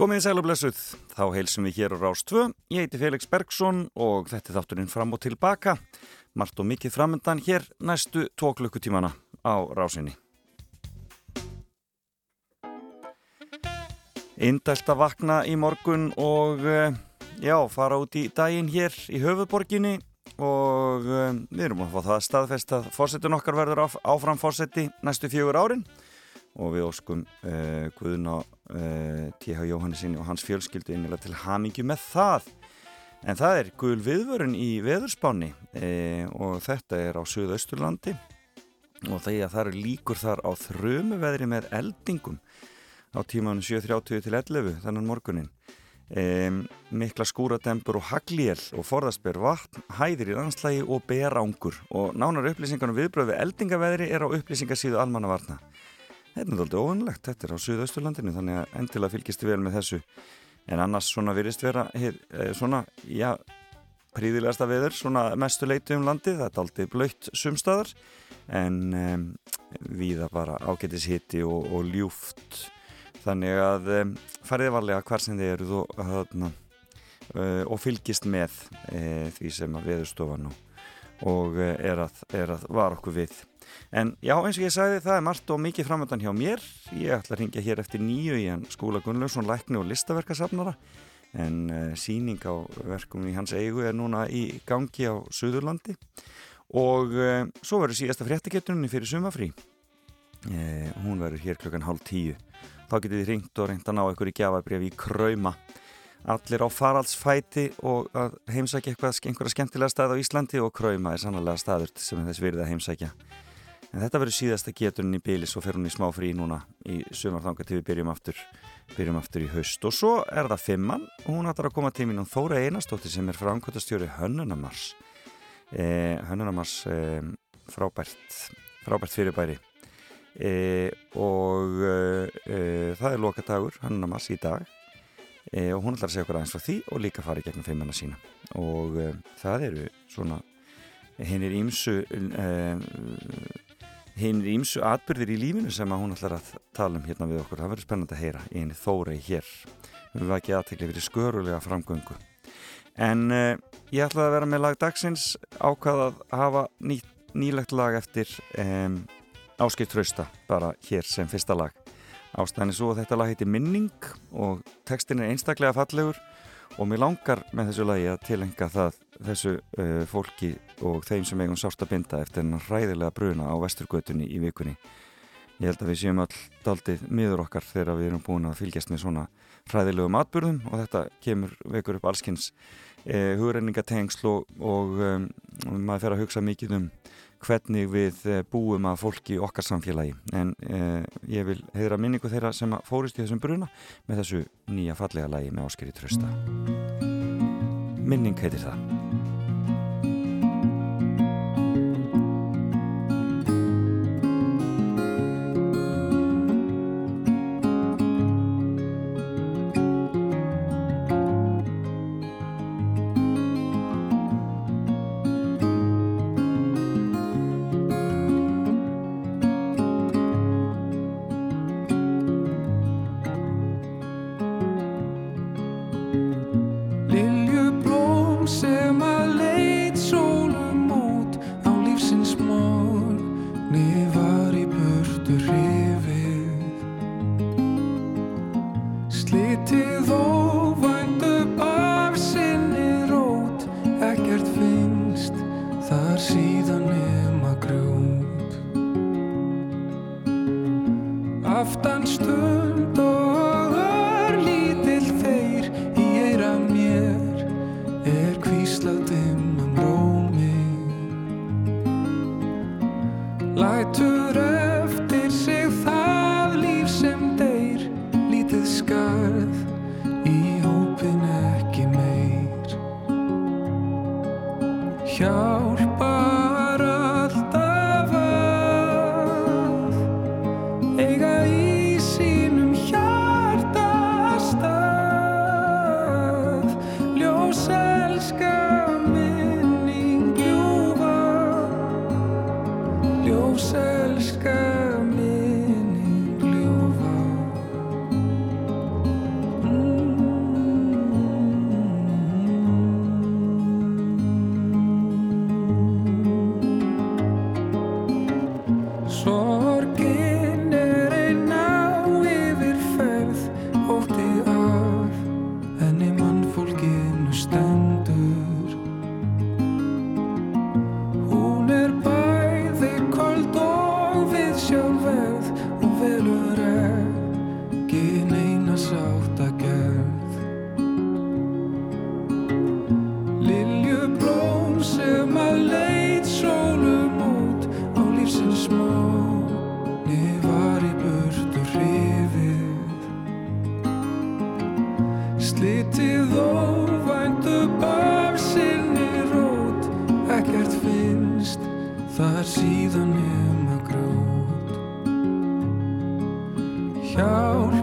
Gómiði sæl og blessuð, þá heilsum við hér á Rás 2. Ég heiti Felix Bergsson og þetta er þátturinn fram og tilbaka. Mart og mikið framöndan hér næstu tvo klukkutímana á Rásinni. Indælt að vakna í morgun og eh, já, fara út í daginn hér í höfuborginni og um, við erum að fá það staðfest að fórsetin okkar verður áf áfram fórseti næstu fjögur árin og við óskum uh, Guðun á uh, T.H. Jóhannesinni og hans fjölskyldu innilega til hamingju með það en það er gul viðvörun í veðurspáni uh, og þetta er á Suðausturlandi og að það eru líkur þar á þrömuveðri með eldingum á tímanu 7.30 til 11 þannan morgunin Um, mikla skúradempur og haglíel og forðasper vatn, hæðir í landslægi og berángur og nánar upplýsingar um viðbröðu eldingaveðri er á upplýsingarsíðu almannavarna. Þetta er náttúrulega óvanlegt, þetta er á Suðausturlandinu þannig að endilega fylgist vel með þessu. En annars svona virist vera hef, eh, svona, já príðilegasta veður, svona mestu leiti um landi það er aldrei blöytt sumstaðar en um, viða bara ágætis hitti og, og ljúft. Þannig að um, farið varlega hvar sem þið eruð og, uh, og fylgist með uh, því sem að veðurstofan og, og uh, er, að, er að var okkur við en já eins og ég sagði það er margt og mikið framöndan hjá mér. Ég ætla að ringja hér eftir nýju í hann skóla Gunnlaugsson lækni og listaverkasafnara. En síning á verkum í hans eigu er núna í gangi á Suðurlandi. Og svo verður síðasta fréttikettunni fyrir sumafrí hún verður hér klokkan hálf tíu. Þá getið þið ringt og reynd að ná ykkur í gjafabrif í Krauma. Allir á faraldsfæti og að heimsækja einhverja skemmtilega stað á Íslandi og Krauma er sannlega staður sem þess virði að heimsækja en þetta verður síðasta geturinn í byli svo fer hún í smá frí núna í sumarþanga til við byrjum aftur, byrjum aftur í haust. Og svo er það Fimmann og hún ætlar að koma til mín og Þóra Einarstóttir sem er framkvæmtastjóri Hönnunamars eh, Hönnunamars eh, frábært frábært fyrirbæri. E, og e, það er lokadagur Hannamass í dag. E, og hún ætlar að segja okkur aðeins frá því og líka fara í gegnum feimana sína. Og það eru svona hinn er ímsu hinn ímsu atbyrðir í lífinu sem að hún ætlar að tala um hérna við okkur, það verður spennand að heyra í henni þórei hér. Við verðum ekki aðtekli fyrir skörulega framgöngu. En ég ætlaði að vera með lag dagsins ákvað að hafa ný, nýlegt lag eftir um Áskilt Trausta, bara hér sem fyrsta lag. Ástæðin er svo að þetta lag heiti Minning og textin er einstaklega fallegur og mér langar með þessu lagi að tilenga það þessu uh, fólki og þeim sem eigum sást að binda eftir hennar hræðilega bruna á vesturgötunni í vikunni. Ég held að við séum all daldið miður okkar þegar við erum búin að fylgjast með svona hræðilegum atbyrðum og þetta kemur vekur upp allskins uh, hugrenningatengsl og, og um, maður fer að hugsa mikið um hvernig við eh, búum að fólki í okkar samfélagi. En eh, ég vil hefðra minningu þeirra sem fórist í þessum bruna með þessu nýja fallega lagi með Áskeri Trösta Minning heitir það síðan um að grátt hjálp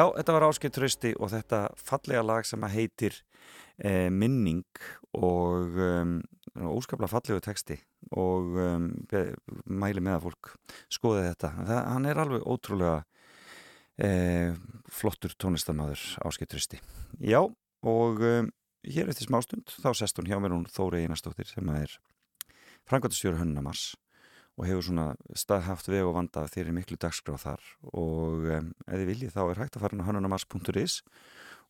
Já, þetta var Áskei Trösti og þetta fallega lag sem að heitir eh, Minning og um, óskaplega fallegu texti og um, mæli með að fólk skoði þetta. Það, hann er alveg ótrúlega eh, flottur tónlistamæður Áskei Trösti. Já, og um, hér eftir smástund þá sest hún hjá mér hún Þóri Einarstóttir sem er frangværtastjóru Hönnamars og hefur svona staðhaft veg og vanda þeir eru miklu dagskráð þar. Og um, ef þið viljið þá er hægt að fara inn á hannunamars.is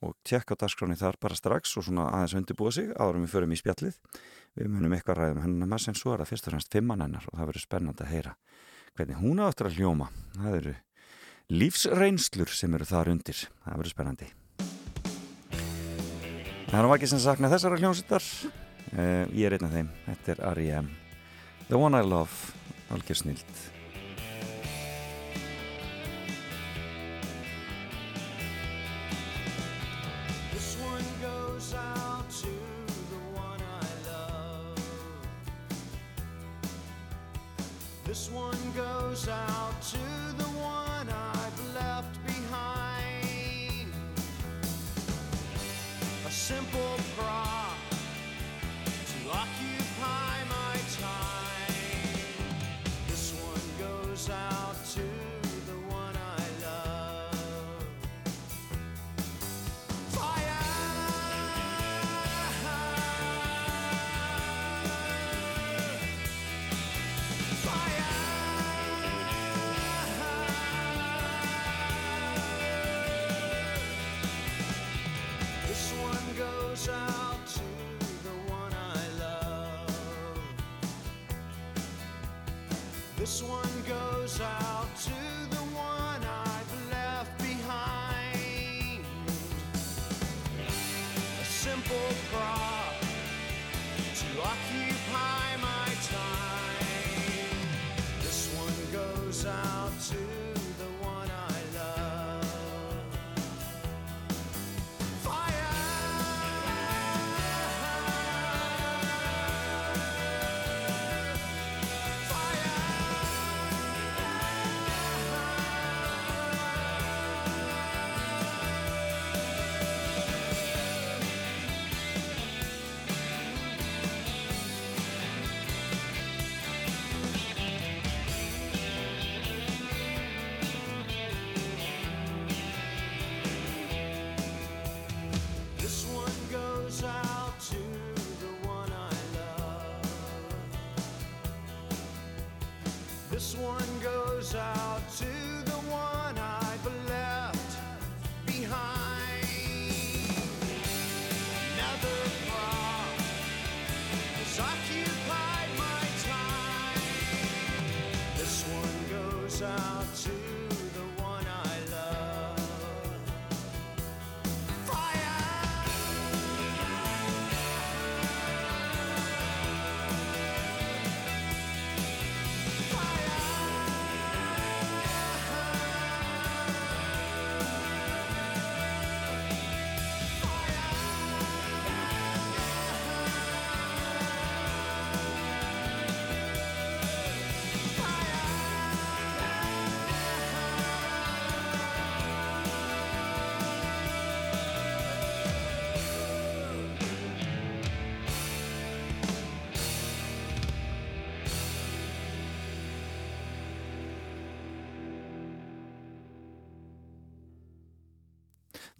og tjekka dagskráni þar bara strax og svona aðeins undirbúa sig árum við förum í spjallið. Við munum eitthvað ræðum hannunamars en svo er það fyrst og fremst fimmann hennar og það verður spennand að heyra hvernig hún áttur að hljóma. Það eru lífsreynslur sem eru þar undir. Það verður spennandi. Það er ekki sem sakna þessara hljómsittar uh, ég er einn af þeim, þetta er R.E.M. The One I Love algjör snilt This one goes out to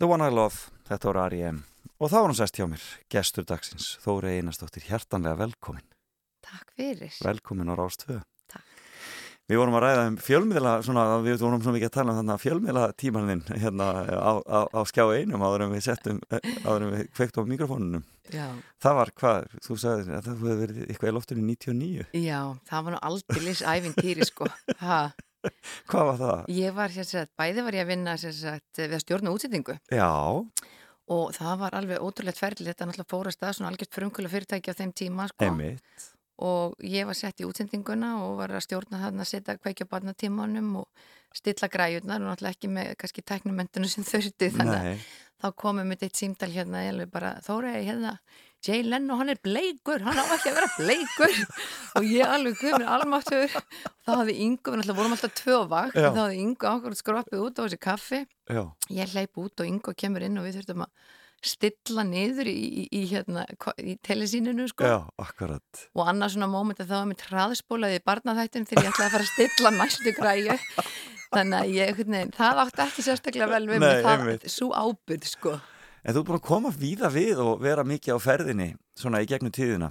The One I Love, þetta voru R.E.M. Og þá var hann sest hjá mér, gestur dagsins, Þóri Einarstóttir, hjertanlega velkomin. Takk fyrir. Velkomin á Rástvö. Takk. Við vorum að ræða um fjölmiðla, svona, við vorum svona mikið að tala um þannig að fjölmiðla tímaninn hérna á, á, á skjá einum áður en við settum, áður en við kveikt á mikrofónunum. Já. Það var hvað, þú sagði að það hefði verið eitthvað í loftinu 99. Já, það var nú aldrei æfintýri sko. Ha. Hvað var það? Ég var sér sagt, bæði var ég að vinna sér sagt við að stjórna útsettingu. Já. Og það var alveg ótrúlegt ferðilegt, þetta náttúrulega fórast að svona algjört frumkvöla fyrirtæki á þeim tíma sko. Einmitt. og ég var sett í útsendinguna og var að stjórna þarna að setja kveikja barnatímanum og stilla græjurnar og náttúrulega ekki með kannski teknumöndunum sem þurfti þannig að þá komum við eitt símdal hérna ég alveg bara Þórei hérna Jay Leno hann er bleikur, hann á ekki að vera bleikur. Og ég alveg komur almáttur þá hafði Ingo, við vorum alltaf tvö vakt þá hafði Ingo okkur skroppið út á þessi kaffi. Já. ég hleyp út og Ingo kemur inn og við þurftum að stilla niður í, í, í, hérna, í telesíninu sko. Já, og annars svona móment að það var mitt hraðspólaði í barnaþættin þegar ég ætlaði að fara að stilla næstu græju. Þannig að ég, veginn, það átti ekki sérstaklega vel við mig, það, svo ábyrð sko. En þú er búin að koma víða við og vera mikið á ferðinni svona í gegnum tíðina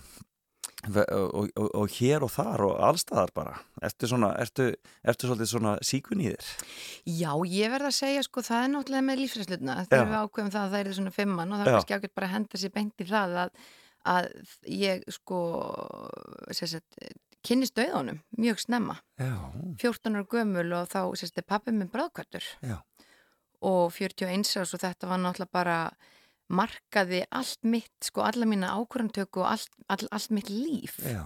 og, og, og hér og þar og allstaðar bara. Ertu svona, ertu, ertu svolítið svona síkun í þér? Já, ég verð að segja sko, það er náttúrulega með lífsræslutna þegar við ákveðum það að það er svona fimmann og það er kannski ákveð bara að henda sér beint í það að, að ég sko sagt, kynnist döðunum mjög snemma Já. 14 ára gömul og þá sérst, er pappi minn bráðkvættur Já. Og 41 árs og þetta var náttúrulega bara markaði allt mitt, sko alla mína ákvörðantöku og allt, all, allt mitt líf. Já,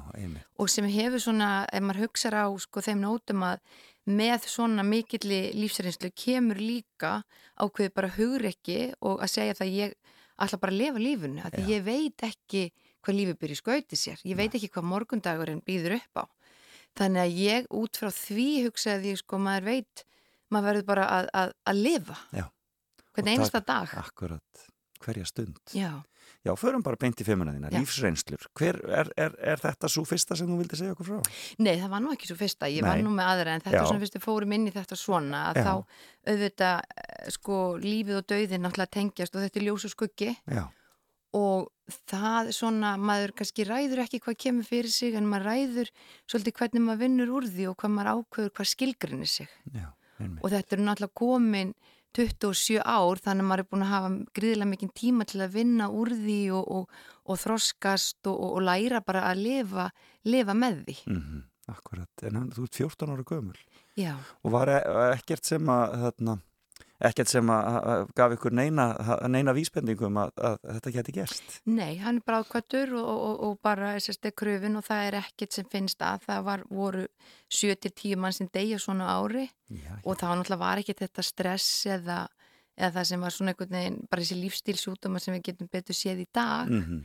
og sem hefur svona, ef maður hugsaður á sko þeim nótum að með svona mikilli lífsreynslu kemur líka ákveði bara hugrekki og að segja það ég ætla bara að lifa lífunu, að ég veit ekki hvað lífið byrja skauti sér, ég veit ekki hvað morgundagurinn býður upp á. Þannig að ég út frá því hugsaði því sko maður veit maður verður bara að, að, að lifa Já. hvern Og einasta dag Akkurat. Hverja stund. Já, Já, förum bara beint í Já. lífsreynslur. Hver, er, er, er þetta svo fyrsta sem þú vildi segja okkur frá? Nei, það var nú ekki svo fyrsta, ég var Nei. nú með aðra en þetta Já. svona fyrst við fórum inn í þetta svona að þá auðvitað eh, sko lífið og dauðin náttúrulega tengjast og þetta er ljós og skuggi Já. og það svona, maður kannski ræður ekki hvað kemur fyrir sig en maður ræður svolítið hvernig maður vinnur úr því og hvað maður ákveður hvað skilgrinni sig Já. Og þetta er náttúrulega komin 27 ár þannig að maður er búin að hafa gríðilega mikinn tíma til að vinna úr því og, og, og þroskast og, og læra bara að lifa, lifa með því. Mm Akkurat. En hann, þú ert 14 ára gömul. Já. Og var e- ekkert sem að, þarna, ekkert sem að, gaf ykkur neina, neina vísbendingum að, að þetta geti gerst? Nei, hann er bráðkvættur og, og, og bara SSD kröfin og það er ekkert sem finnst að. Það var, voru 7-10 mann sem degja svona ári Já, og það var náttúrulega var ekki þetta stress eða, eða það sem var svona einhvern veginn bara þessi lífstílsútuma sem við getum betur séð í dag. Mm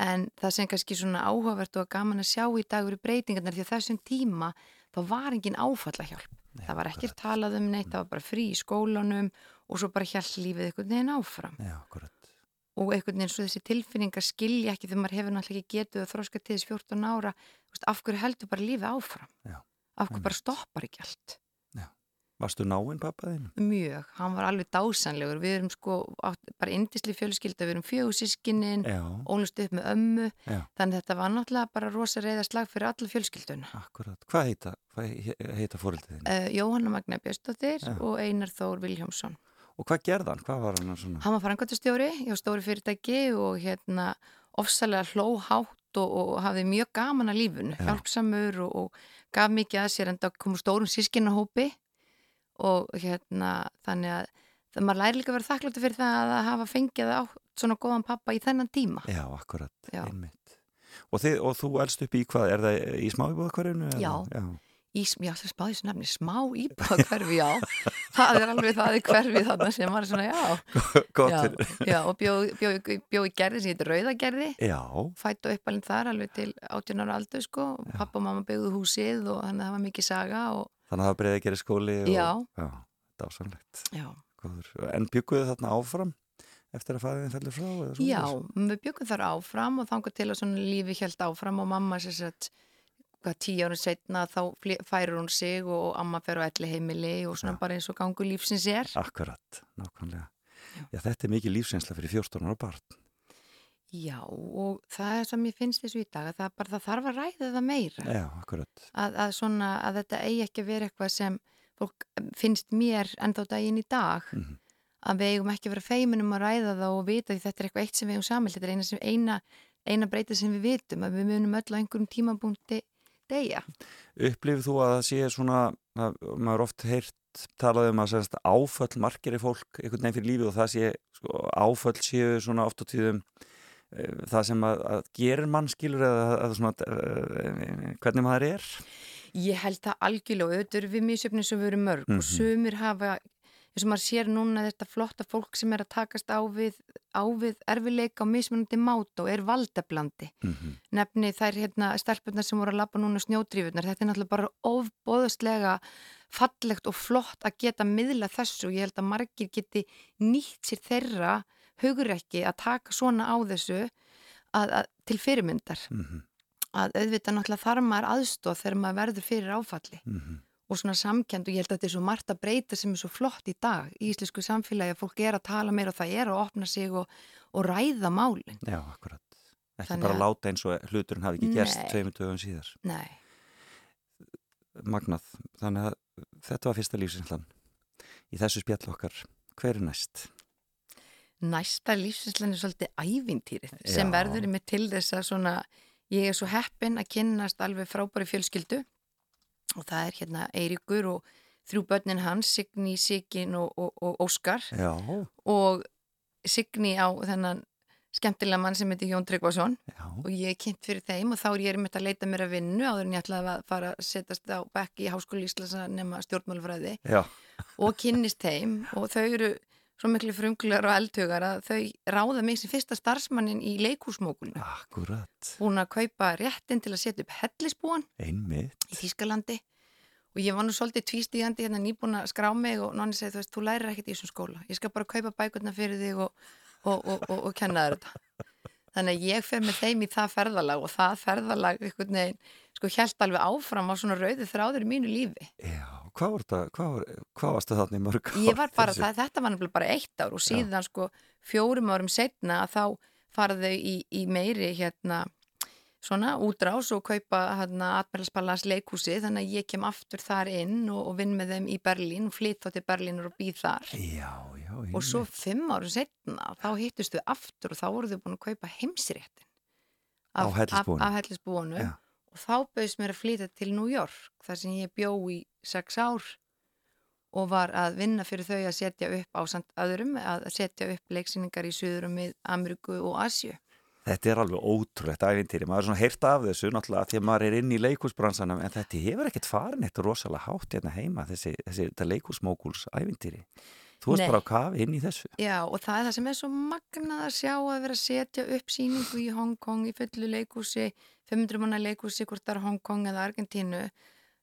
en það sem kannski svona áhugavert og gaman að sjá í dag eru breytingarnar því að þessum tíma þá var engin áfallahjálp það var ekkert talað um neitt, það var bara frí í skólanum og svo bara hjálp lífið einhvern veginn áfram. Já, akkurat. og einhvern veginn svo þessi tilfinning að skilja ekki þegar maður hefur náttúrulega ekki getið að þróska til þess 14 ára af hverju heldur bara lífið áfram? Já, af hverju bara stoppar ekki allt Varstu náinn pappaðinn? mjög, hann var alveg dásanlegur við erum sko bara indisli fjölskylda við erum fjögusískinin Já, ólust upp með ömmu Já. þannig þetta var náttúrulega bara rosa reyða slag fyrir alla fjölskylduna akkurat. Hvað heita, heita fórildið þín? uh, Jóhanna Magna Björnsdóttir Já. og Einar Þór Vilhjámsson Og hvað gerði hann? Hvað var hann svona? hann var frangvæntastjóri hjá stóri fyrirtæki og hérna ofsalega hlóhátt og, og hafði mjög gaman að lífunu, Já. hjálpsamur og, og gaf mikið að sér en það kom stórum sískinahópi og hérna þannig að það maður læri líka að vera þakkláttu fyrir það að hafa fengið á svona góðan pappa í þennan tíma. Já, akkurat, Já. einmitt. Og, þið, og þú elst upp í hvað? Er það í smáibúðakvarinu? Já. Já. Í, já, það spáði þessu nefni, smá íbúða hverfi, já. Það er alveg það er hverfi þarna sem var svona, já. Já, já og bjóð bjó, bjó, bjó í gerði sem heitir Rauðagerði. Já, Fætt og uppalinn þar alveg til 18 ára aldur, sko. Pappa og mamma byggðu húsið og þannig að það var mikið saga og, þannig að það breiði að gera skóli. Og, Já. Já, dásanlegt. já. Góður. En bygguðu þarna áfram eftir að fæðin fellur frá? Já, við byggum þar áfram og þangar til að lífi held áfram og mamma sér sett hvað tíu árið setna þá færir hún sig og amma fer á elli heimili og svona Já. bara eins og gangu lífsins er. Akkurat, nákvæmlega. Já, þetta er mikið lífsreynsla fyrir 14 ára barn. Já, og það er sem ég finnst þessu í dag að það, bara, það þarf að ræða það meira. Já, akkurat. Að, að, svona, að þetta eigi ekki að vera eitthvað sem fólk finnst mér ennþá daginn í dag. Mm -hmm. Að við eigum ekki að vera feiminum að ræða það og vita því þetta er eitthvað eitt sem við eigum samil. Þetta er eina, sem, eina, eina breyta sem við vitum að við munum öll á einhverjum tímabúndi degja. Upplifið þú að það sé svona, að maður oft heyrt talað um að semst, áföll margir í fólk einhvern veginn fyrir lífið og það sé sko, áföll séu svona oft á tíðum það sem að, að gerir mannskilur eða að svona, uh, hvernig maður er? Ég held það algjörlega og auðvitað eru við mísjöfnir sem við erum mörg mm -hmm. og mhm. sumir hafa, eins og maður sér núna þetta flotta fólk sem er að takast á við, á við erfileika og mismunandi máta og er valdablandi mm -hmm. nefni þær hérna stelpunar sem voru að lappa núna snjódrífunar, þetta er náttúrulega bara ofbóðslega fallegt og flott að geta miðla þessu og ég held að margir geti nýtt sér þeirra hugrekki að taka svona á þessu að, að, til fyrirmyndar mm -hmm. að auðvitað náttúrulega þarf maður aðstóð þegar maður verður fyrir áfalli mm -hmm. og svona samkend og ég held að þetta er svo margt að breyta sem er svo flott í dag í íslensku samfélagi að fólk er að tala meira og það er að opna sig og, og ræða málinn. Já, akkurat. Ekki Þannig bara að láta eins og hluturinn hafi ekki gerst tveimur dögum síðar. Nei. Magnað. Þannig að þetta var fyrsta lífsinslan. Í þessu spjall okkar, hver er næst? Næsta lífsinslan er svolítið ævintýrið sem Já. verður með til þess að svona, ég er svo heppin að kynnast alveg frábæri fjölskyldu. Og það er hérna Eiríkur og þrjú börnin hans, Signi, Sigin og, og, og Óskar. Já. og Signi á þennan skemmtilega mann sem heitir Jón Tryggvason. Og ég er kynnt fyrir þeim og þá er ég þetta að leita mér að vinnu áður en ég ætlaði að fara að setjast á bekki í Háskóli Íslands að nefna stjórnmálfræði og kynnist þeim og þau eru svo miklu frunglar og eldhugar að þau ráða mig sem fyrsta starfsmannin í leikúsmókulinu. Akkurat. Búin að kaupa réttin til að setja upp hellisbúan Einmitt. í Þískalandi og ég var nú svolítið tvístígandi hérna nýbúin að skrá mig og nonni segi þú veist, þú lærir ekkert í þessum skóla. Ég skal bara kaupa bækurna fyrir þig og, og, og, og kenna þér þetta. Þannig að ég fer með þeim í það ferðalag og það ferðalag, einhvern veginn, sko, held alveg áfram á svona rauði þráður í mínu lífi. Já hvað var þetta, hvað, var, hvað varstu þarna í mörg ár? Ég var bara, það, þetta var nefnilega bara eitt ár og síðan Já. sko fjórum árum setna að þá faraðu í, í meiri hérna svona útrás og kaupa hérna Admiralspallars leikhúsi þannig að ég kem aftur þar inn og, og vinn með þeim í Berlín og flytt á til Berlín og býð þar. Já, já, og svo fimm árum setna þá hittustu aftur og þá voru þau búin að kaupa heimsréttin af, af hellisbúinu og þá bauðs mér að flytja til New York þar sem ég bjó í sex ár og var að vinna fyrir þau að setja upp á samt öðrum, að setja upp leiksýningar í Suðurum Ameríku og Asju. Þetta er alveg ótrúlegt æfintýri, maður er svona heyrt af þessu náttúrulega því að maður er inn í leikúsbransanum en þetta hefur ekkert farin eitt rosalega hátt hérna heima þessi, þessi leikúsmókuls æfintýri. Þú erst bara á kafi inn í þessu. Já og það er það sem er svo magnað að sjá að vera að setja upp síningu í Hongkong í fullu leikúsi, 500 manna leikúsi hvort það er Hongkong eða Argentínu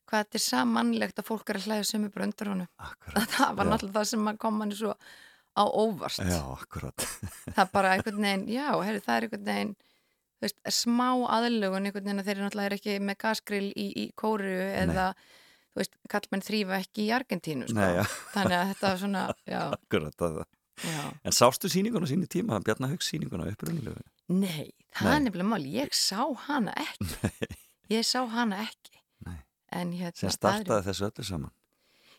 hvað þetta er samanlegt að fólk er að hlæða sem er bröndur honum. Það var náttúrulega það sem kom manni svo á óvart. Já, akkurat. það er bara einhvern veginn, já, heyri, það er einhvern veginn veist, smá aðlugun einhvern veginn að þeir eru náttúrulega ekki með gasgrill í, í kóru eða Nei. Þú veist, kallmenn þrýfa ekki í Argentínu sko. Nei, þannig að þetta er svona, já. Akkurat, það er. En sástu síninguna síni tíma, Bjarnahauks síninguna uppröðinlegu? Nei, það Nei. er nefnilega mál, ég sá hana ekki. Nei. Ég sá hana ekki. Hérna, sem startaði þessu öllu saman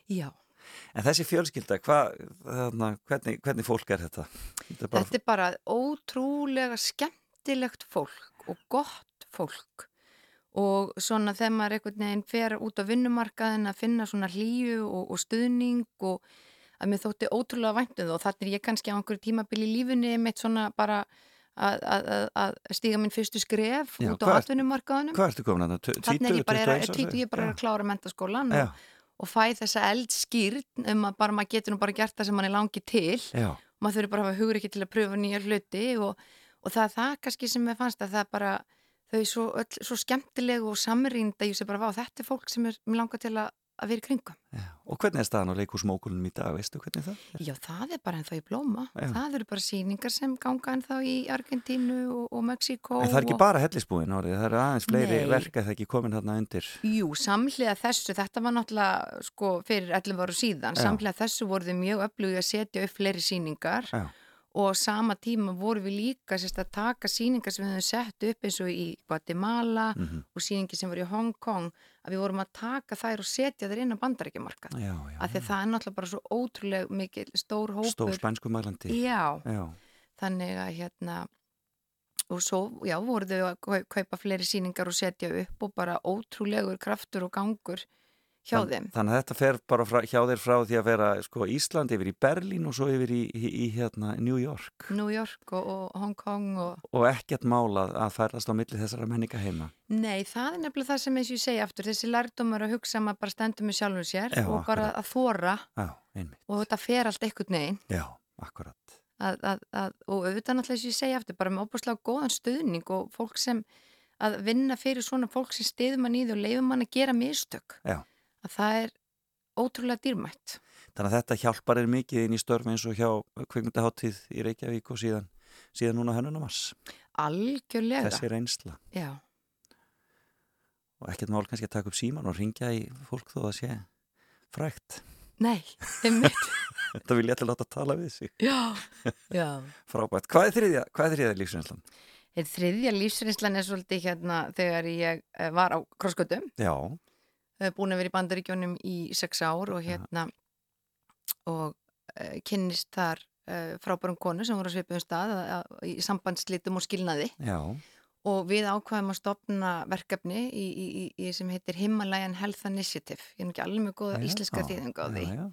já en þessi fjölskylda, hva, þarna, hvernig, hvernig fólk er þetta? Þetta er, bara... þetta er bara ótrúlega skemmtilegt fólk og gott fólk og svona þegar maður einhvern veginn fer út á vinnumarkaðin að finna svona hlýju og, og stuðning og að mér þótti ótrúlega væntuð um og þannig er ég kannski á einhverju tímabili í lífunni með svona bara Að, að, að stíga minn fyrstu skref Já, út á atvinnumarkaðunum Hvað ertu komin að það? Þannig ég bara er að, títu, ég bara er að klára mentaskólan og, og fæ þessa eldskýrn um að bara maður getur nú bara gert það sem mann er langið til. Já. og maður þurfi bara að hafa hugur ekki til að pröfa nýjar hluti og, og það er það kannski sem ég fannst að það bara þau er svo, svo skemmtilegu og samrýnd að ég sé bara, vá, þetta er fólk sem er, mér langar til að að vera í kringum. Já. Og hvernig er staðan á leikúsmókulunum í dag, veistu hvernig það er? Já, það er bara ennþá í blóma. Já. Það eru bara síningar sem ganga ennþá í Argentínu og, og Mexiko. En það er ekki og... bara hellisbúin árið, það eru aðeins fleiri Nei. verka það ekki komin þarna undir. Jú, samhliða þessu, þetta var náttúrulega sko fyrir 11 ára síðan, Já. samhliða þessu voru þau mjög öflugið að setja upp fleiri síningar Já. Og sama tíma voru við líka sérst, að taka síningar sem við höfum sett upp eins og í Guatemala Mm og síningi sem voru í Hong Kong að við vorum að taka þær og setja þær inn á bandarækjumarka. Af því að það er náttúrulega bara svo ótrúlega mikil stór hópur. Stór spænsku mælandi. Já, Já, þannig að hérna og svo, já, voru þau að kau- kaupa fleiri síningar og setja upp og bara ótrúlegur kraftur og gangur hjá Þann- þeim. Þannig að þetta fer bara frá, hjá þér frá því að vera sko, Ísland yfir í Berlín og svo yfir í, í, í hérna, New York New York og, og Hong Kong og og ekkert málað að færast á milli þessara menninga heima. Nei, það er nefnilega það sem eins og ég segi aftur, þessi lærdómar að hugsa maður bara stendur með sjálfum sér Já, og bara akkurat. að þóra og þetta fer allt einhvern veginn Já, akkurat. að, að, að, og auðvitað náttúrulega og ég segi aftur bara með óbúslega góðan stuðning og fólk sem að vinna fyrir svona fólk sem stiður mann í því og leifur mann að gera mistök Já. Að það er ótrúlega dýrmætt Þannig að þetta hjálpar er mikið inn í störf eins og hjá kvikmyndaháttíð í Reykjavík og síðan, síðan núna hennunamars. algjörlega Þessi reynsla. Já, Og ekkert mál kannski að taka upp síman og ringja í fólk þó að sé frækt. nei, einmitt Þetta vil ég að láta tala við sig. Já, já Frábært. Hvað er þriðja, hvað er þriðja lífsreynslan? Þriðja lífsreynslan er svolítið hérna þegar ég eh, var á krossgötum Já, búin að vera í bandaríkjónum í sex ár og hérna og uh, kynnist þar uh, frábærum konu sem voru að svipum stað að, að, í sambandslitum og skilnaði já, og við ákvæðum að stopna verkefni í, í, í, í sem heitir Himalayan Health Initiative ég er ekki alveg með góða íslenska þýðingu á því já.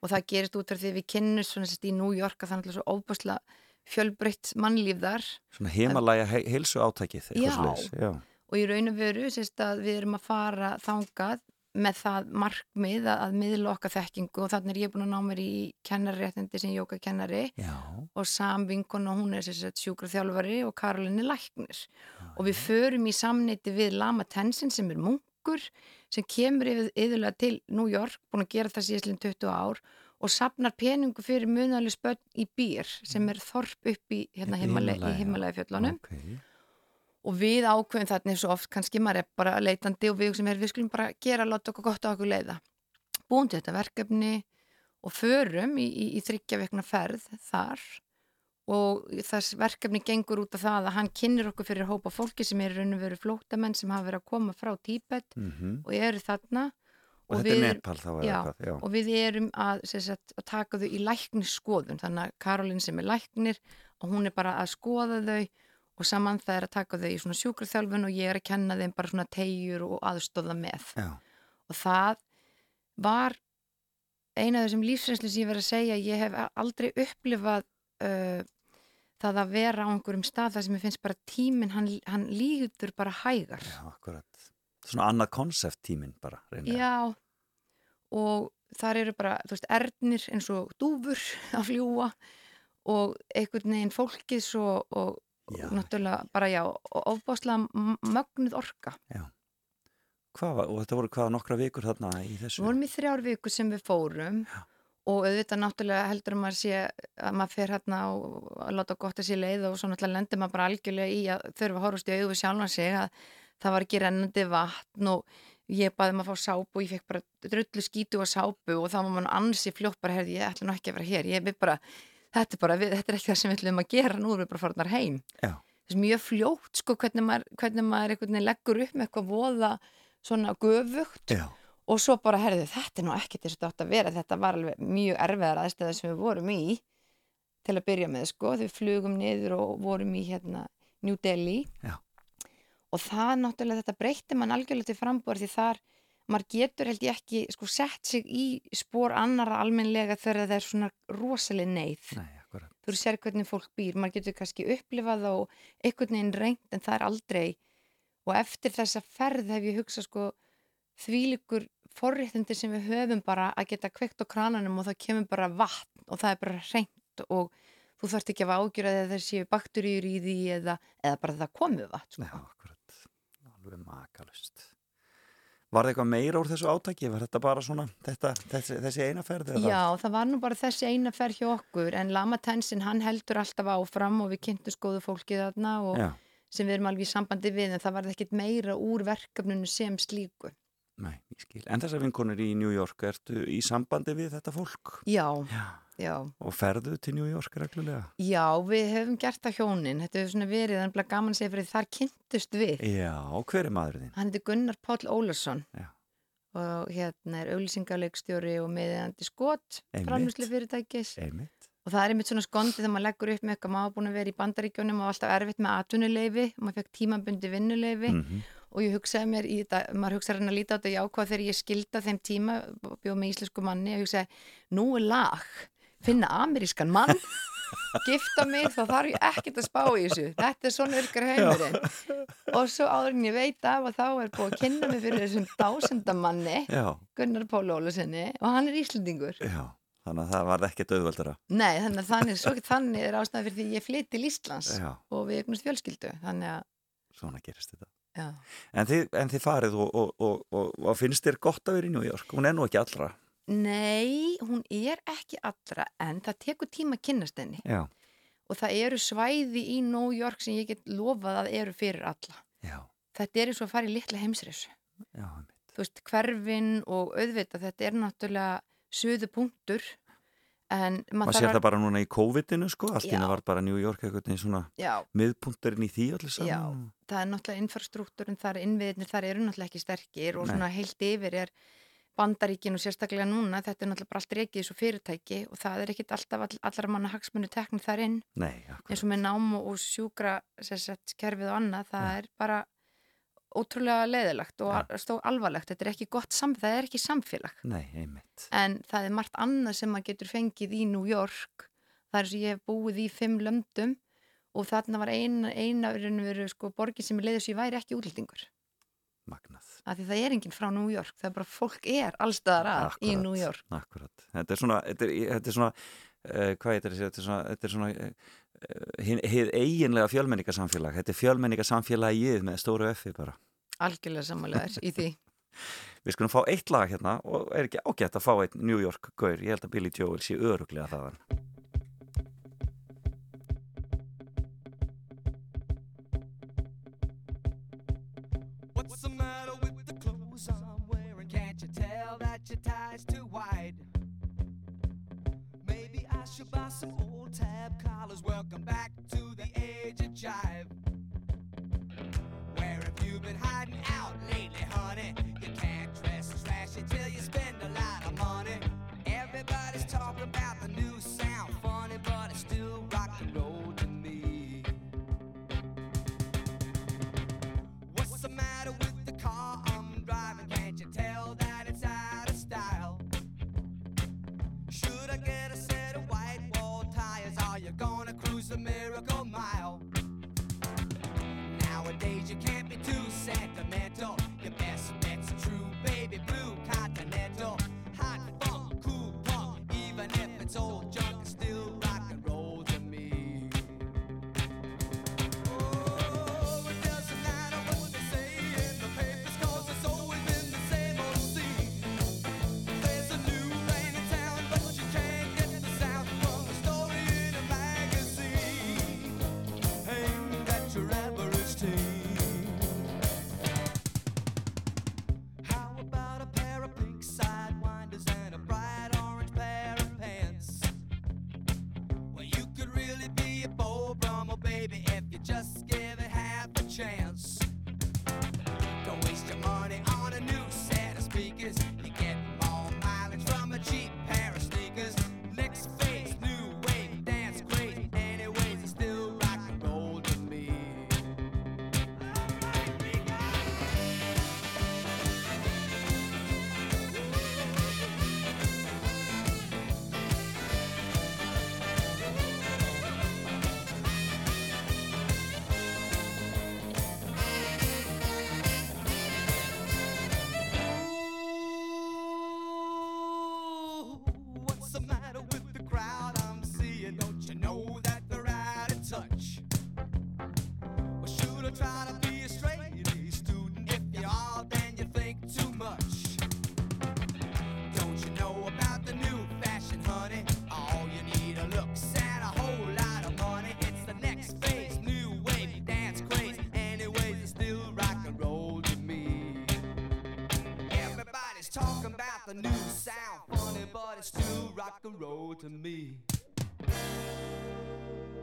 og það gerist út af því við kynnust svona sérst í New York að það er svo óbúslega fjölbreytt mannlíf þar Svona himalæja he heilsu átækið. Já. já. Og í raun og veru við erum að fara þangað með það markmið að, að miðla okkar þekkingu og þannig er ég búin að ná mér í kennarréttindi sem jókakennari Já, og Sam vinkun og hún er sjúkraþjálfari og Karolin er læknir. Og við förum í samneiti við Lama Tensin sem er munkur sem kemur yfir, yfirlega til New York, búin að gera það síðastlinn 20 ár og sapnar peningu fyrir munalega spönn í býr sem er þorp upp í hérna, í himalegi, Himalaya, í himalegi fjöllunum ok. Og við ákveðum þarna eins og oft kannski maður er bara leitandi og við sem er við skulum bara gera láta okkur gott á okkur leiða. Búin til þetta verkefni og förum í, í, í þryggja vekna ferð þar. Og þess verkefni gengur út af það að hann kynir okkur fyrir hópa fólki sem er raun og veru flótamenn sem hafa verið að koma frá Tíbet Mm og eru þarna. Og, þetta við- er Nepal þá eða já? Já, og við erum að, sagt, að taka þau í læknisskoðun. Þannig að Karolín sem er læknir og hún er bara að skoða þau og saman það er að taka þau í svona sjúkraþjálfun og ég er að kenna þeim bara svona tegjur og aðstóða með já, og það var eina af þessum lífsreynslu sem ég verið að segja ég hef aldrei upplifað uh, það að vera á einhverjum stað þar sem ég finnst bara tíminn hann, hann líður bara hægar já, akkurat. Svona annað konsept tíminn bara, reynir. Já, og þar eru bara, þú veist, ernir eins og dúfur að fljúa og einhvern veginn fólkið svo og, Já. náttúrulega bara já, og ofbáslega mögnuð orka. Hvað var, og þetta voru hvað nokkra vikur þarna í þessu? Við vorum í þrjár viku sem við fórum Já. og auðvitað náttúrulega heldur að maður sé að maður fer hérna og að láta gott að sé leið og svo náttúrulega lendir maður bara algjörlega í að þurfa að horfast í auðu við sjálfan sig að það var ekki rennandi vatn og ég baði maður að fá sápu og ég fekk bara drullu skítu og sápu og þá var maður ansi fljótt bara, herði, ég ætla nú ekki að vera hér ég við bara, þetta er bara, við, þetta er ekki það sem við ætlum að gera, nú erum við bara farnar heim. Þess mjög fljótt sko hvernig maður, hvernig maður leggur upp með eitthvað voða svona göfugt. Já, og svo bara, herðu, þetta er nú ekkert þess að þetta átt að vera, þetta var alveg mjög erfiðar aðstæða sem við vorum í til að byrja með, sko, við flugum niður og vorum í hérna New Delhi. Já. og það náttúrulega þetta breytti mann algjörlega til frambúar því þar, maður getur held ég ekki sko sett sig í spór annara almennlega þegar það er svona rosaleg neyð, nei, þú sér hvernig fólk býr maður getur kannski upplifað og einhvern veginn reynd en það er aldrei og eftir þessa ferð hef ég hugsað sko þvílikur forréttindi sem við höfum bara að geta kveikt á krananum og það kemur bara vatn og það er bara reynd og þú þarft ekki að ágjöra þegar það séu bakteríur í því eða, eða bara það komu vatn sko. akkurat. Alveg makalust. Var það eitthvað meira úr þessu átaki? Var þetta bara svona, þetta, þessi, þessi eina ferð? eða? Já, það var nú bara þessi eina ferð hjá okkur en Lama Tensin, hann heldur alltaf áfram og við kynntum skoðu fólkið þarna og Já, sem við erum alveg í sambandi við en það var ekkit meira úr verkefninu sem slíku. nei, ég skil. En þessar vinkonur í New York, ertu í sambandi við þetta fólk? Já, Já. Já. Og ferðu til New York reglulega? Já, við höfum gert það hjónin, þetta hefur svona verið, þannig að gaman segja fyrir þar kynntust við. Já, hver er maðurinn þinn? Hann heitir Gunnar Páll Ólarsson Já. og hérna er auglýsingarleikstjóri og meðandi skot framlýslu fyrirtækis Einmitt. og það er einmitt svona skondið þegar maður leggur upp með eitthvað maður búin að vera í bandaríkjónum og alltaf erfitt með atvinnuleifi og maður fekk tímabundi vinnuleifi Mm og ég hugsaði mér í þetta, maður hugsaði hann að líta á þetta jákvæð þegar ég skilda þeim tíma bjóð með íslensku manni og hugsaði, nú er lag finna amerískan mann gifta mig, þá þarf ég ekkert að spá í þessu þetta er svona yrkar heimurinn og svo áður en ég veit af og þá er búið að kynna mig fyrir þessum dásendamanni Gunnar Páli Ólusinni og hann er Íslandingur já. Þannig að það var ekkert auðvöldara. nei, þannig að þannig, svo, þannig er ástæði fyrir því ég flytt til Íslands Já, og við eignumst fjölskyldu þannig að, svona gerist þetta. En þið, en þið farið og, og, og, og, og finnst þér gott að vera í New York? Hún er nú ekki allra. Nei, hún er ekki allra en það tekur tíma að kynnast henni Já, og það eru svæði í New York sem ég get lofað að eru fyrir alla. já, Þetta er eins og að fara í litla einmitt. Þú veist, hverfin og auðvitað, þetta er náttúrulega suðu punktur en Maður sér það bara núna í COVID-inu sko, allt í henni var bara New York eitthvað eins svona Já, miðpunkturinn í því allir saman. Já. það er náttúrulega infrastruktúrin þar, innviðinir þar eru náttúrulega ekki sterkir og Nei. svona heilt yfir er bandaríkin og sérstaklega núna, þetta er náttúrulega bara allt reikið svo fyrirtæki og það er ekkit alltaf all, allar manna hagsmunni teknir þar inn. Nei, eins og með nám og sjúkra sett, kerfið og annað, það Já. er bara ótrúlega leiðilegt og Já. al- stó alvarlegt, þetta er ekki gott sam, það er ekki samfélag, Nei, en það er margt annað sem maður getur fengið í New York eins og ég hef búið í fimm löndum og þarna var eina, eina sko, borgin sem leiðis ég væri ekki útlendingur, Magnað. af því það er enginn frá New York, það er bara fólk er allstaðar að í Akkúrat, New York Akkurat. Þetta er svona, þetta er, þetta er svona uh, hvað heitir þessi, þetta er svona, þetta er svona uh, hið eiginlega fjölmenningasamfélag. Þetta er fjölmenningasamfélagið með stóru F bara. algjörlega sammálegaður í því Við skulum fá eitt lag hérna og er ekki ágætt að fá eitt New York gaur. Ég held að Billy Joel sé öruglega þaðan. Should buy some old tab collars. Welcome back to the age of jive. Where have you been hiding the miracle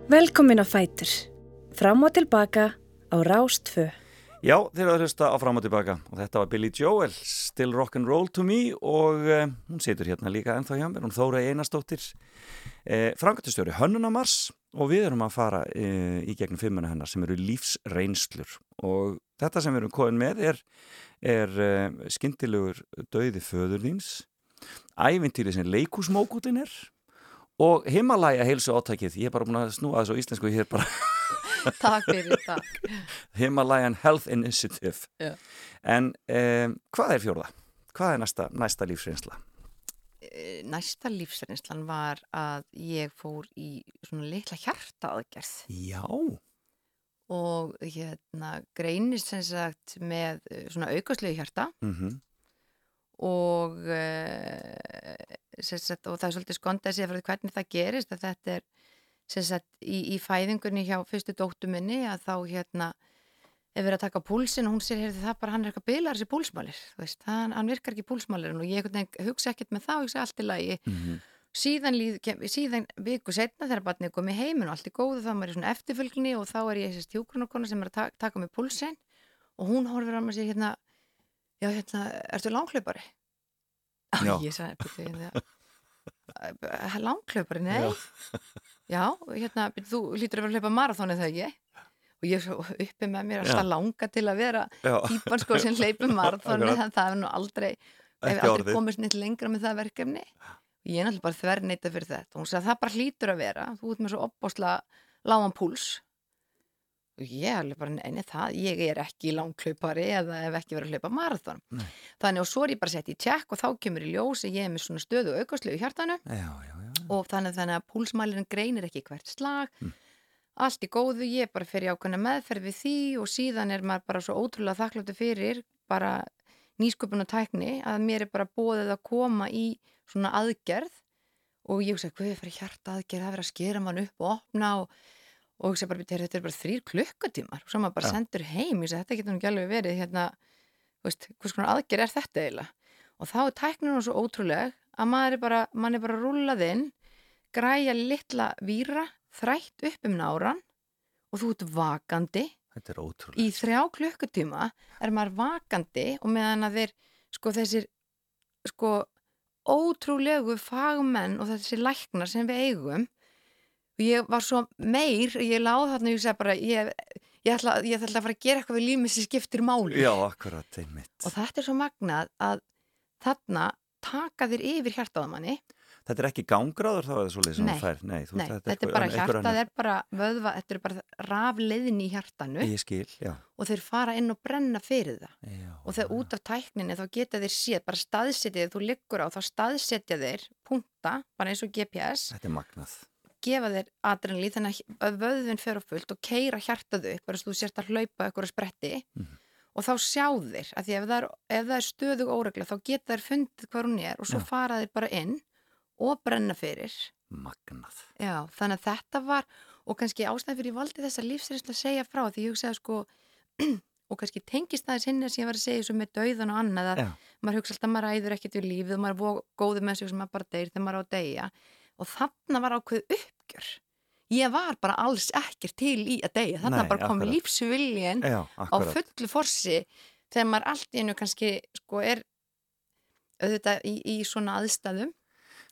Velkomin á Fætur. Fram og tilbaka á Rástfö. Já, þeir eru að hlusta á fram og tilbaka. Og þetta var Billy Joel, Still Rock'n'Roll to Me og uh, hún situr hérna líka ennþá hjá mér, hún Þóra Einarstóttir uh, Frankastjóri Hönnunamars og við erum að fara uh, í gegnum fimmuna hennar sem eru lífsreynslur. Og þetta sem við erum komin með er, er skyndilegur döiði föðurlýns ævintýri sem leikúsmókutin er og Himalaya heilsu átækið, ég er bara búin að snúa þessu á íslensku hér bara Takk fyrir, takk. Himalayan Health Initiative. Já. En um, hvað er fjórða? Hvað er næsta, næsta lífsreynsla? Eh, Næsta lífsreynslan var að ég fór í svona litla hjartaaðgerð Já. og hérna greinist sem sagt með eh, svona aukaslegu hjarta Mm og, uh, sagt, og það er svolítið skondað að segja fyrir hvernig það gerist að þetta er sagt í, í fæðingunni hjá fyrstu dóttu minni að þá hérna ef við erum að taka púlsin og hún sér heyrði það bara hann er eitthvað bilar þessi púlsmálir hann, hann virkar ekki púlsmálir og ég hugsa ekkert með það og hugsa allt í lagi mm -hmm. síðan, líð, kem, síðan viku setna þegar barnið komið heimin og allt er góðu þá maður í svona eftirfölgni og þá er ég þessi stjókrunarkona sem er að taka, taka með púlsin og hún horfir á mig og sér hérna já hérna, ertu langhlaupari? Já. ég sagði, betur hérna langhlaupari, nei. Já, já hérna, betur, þú lítur að vera að hlaupa marathónu þegar ég og ég er svo uppi með mér alltaf langa til að vera típan sko sem hleypum marathónu þannig að það er nú aldrei ef aldrei komist neitt lengra með það verkefni. Og ég er náttúrulega bara þverneita fyrir þetta. Og hún sagði að það bara hlýtur að vera. Þú ert með svo opbásla lágan púls ég er bara neini það, ég er ekki langklaupari eða ef ekki verið að hlaupa marathón Nei. þannig og svo er ég bara sett í tjekk og þá kemur í ljós að ég er með svona stöðu aukastlegu í hjartanu Já, já, já. og þannig, þannig að púlsmælirinn greinir ekki hvert slag Mm. allt í góðu, ég bara fyrir ákveðna meðferð við því og síðan er maður bara svo ótrúlega þakkláttu fyrir bara nýsköpun og tækni að mér er bara bóðið að koma í svona aðgerð og ég hugsa, hvað er fyrir hjarta aðgerð að og hugsa bara, þetta er bara þrýr klukkutímar. Og svo maður bara Já. sendur heim ég segi, þetta getur nú ekki alveg verið hérna, veist, hvers konar aðgerð er þetta eiginlega? Og þá er tækninu nú svo ótrúleg að maður er bara, mann er bara rúllað inn græja litla víra þrætt upp um náran og þú ert vakandi. Er í þrjá klukkutíma er maður vakandi og meðan að þeir sko þessir sko ótrúlegu fagmenn og þessi læknar sem við eigum og ég var svo meir ég láð þarna og ég segi bara ég, ég, ætla, ég ætla að fara að gera eitthvað við lífið sem skiptir máli Já, akkurat, einmitt. og þetta er svo magnað að þarna taka þér yfir hjartaðamanni Þetta er ekki gangráður þá eða svolítið sem þú fær? Nei, þú, Nei, þetta er eitthvað- bara hjartað annar. er bara vöðva, þetta er bara rafleiðin í hjartanu skil, og þeir fara inn og brenna fyrir það já og þegar út af tækninni þá geta þeir séð, bara staðsetja þeir, þú liggur á þá staðsetja þeir, punta bara eins og GPS, Þetta er magnað. Gefa þeir adrenalín þannig að vöðvinn fer á fullt og keira hjartað upp, bara þú sérst að hlaupa ykkur að spretti Mhm. og þá sjá þeir, að því ef það er, ef það er stöðug óregla þá geta þeir fundið hvað hún er og svo Já. fara þeir bara inn og brenna fyrir Magnað. Já, þannig að þetta var og kannski ástæðan fyrir ég valdi þessa lífsreynslu að segja frá því ég hugsaði sko og kannski tengist það sinni sem ég var að segja svo með dauðan og annað að Já. maður hugsa alltaf að maður ræður ekkert við lífið og maður er góður með sig sem maður bara deyr þegar maður er á að deyja og þarna var ákveð uppgjör. Ég var bara alls ekkert til í að deyja. Þarna Nei, bara kom Já, á fullu forsi þegar maður allt í einu kannski sko er auðvitað í, í svona aðstæðum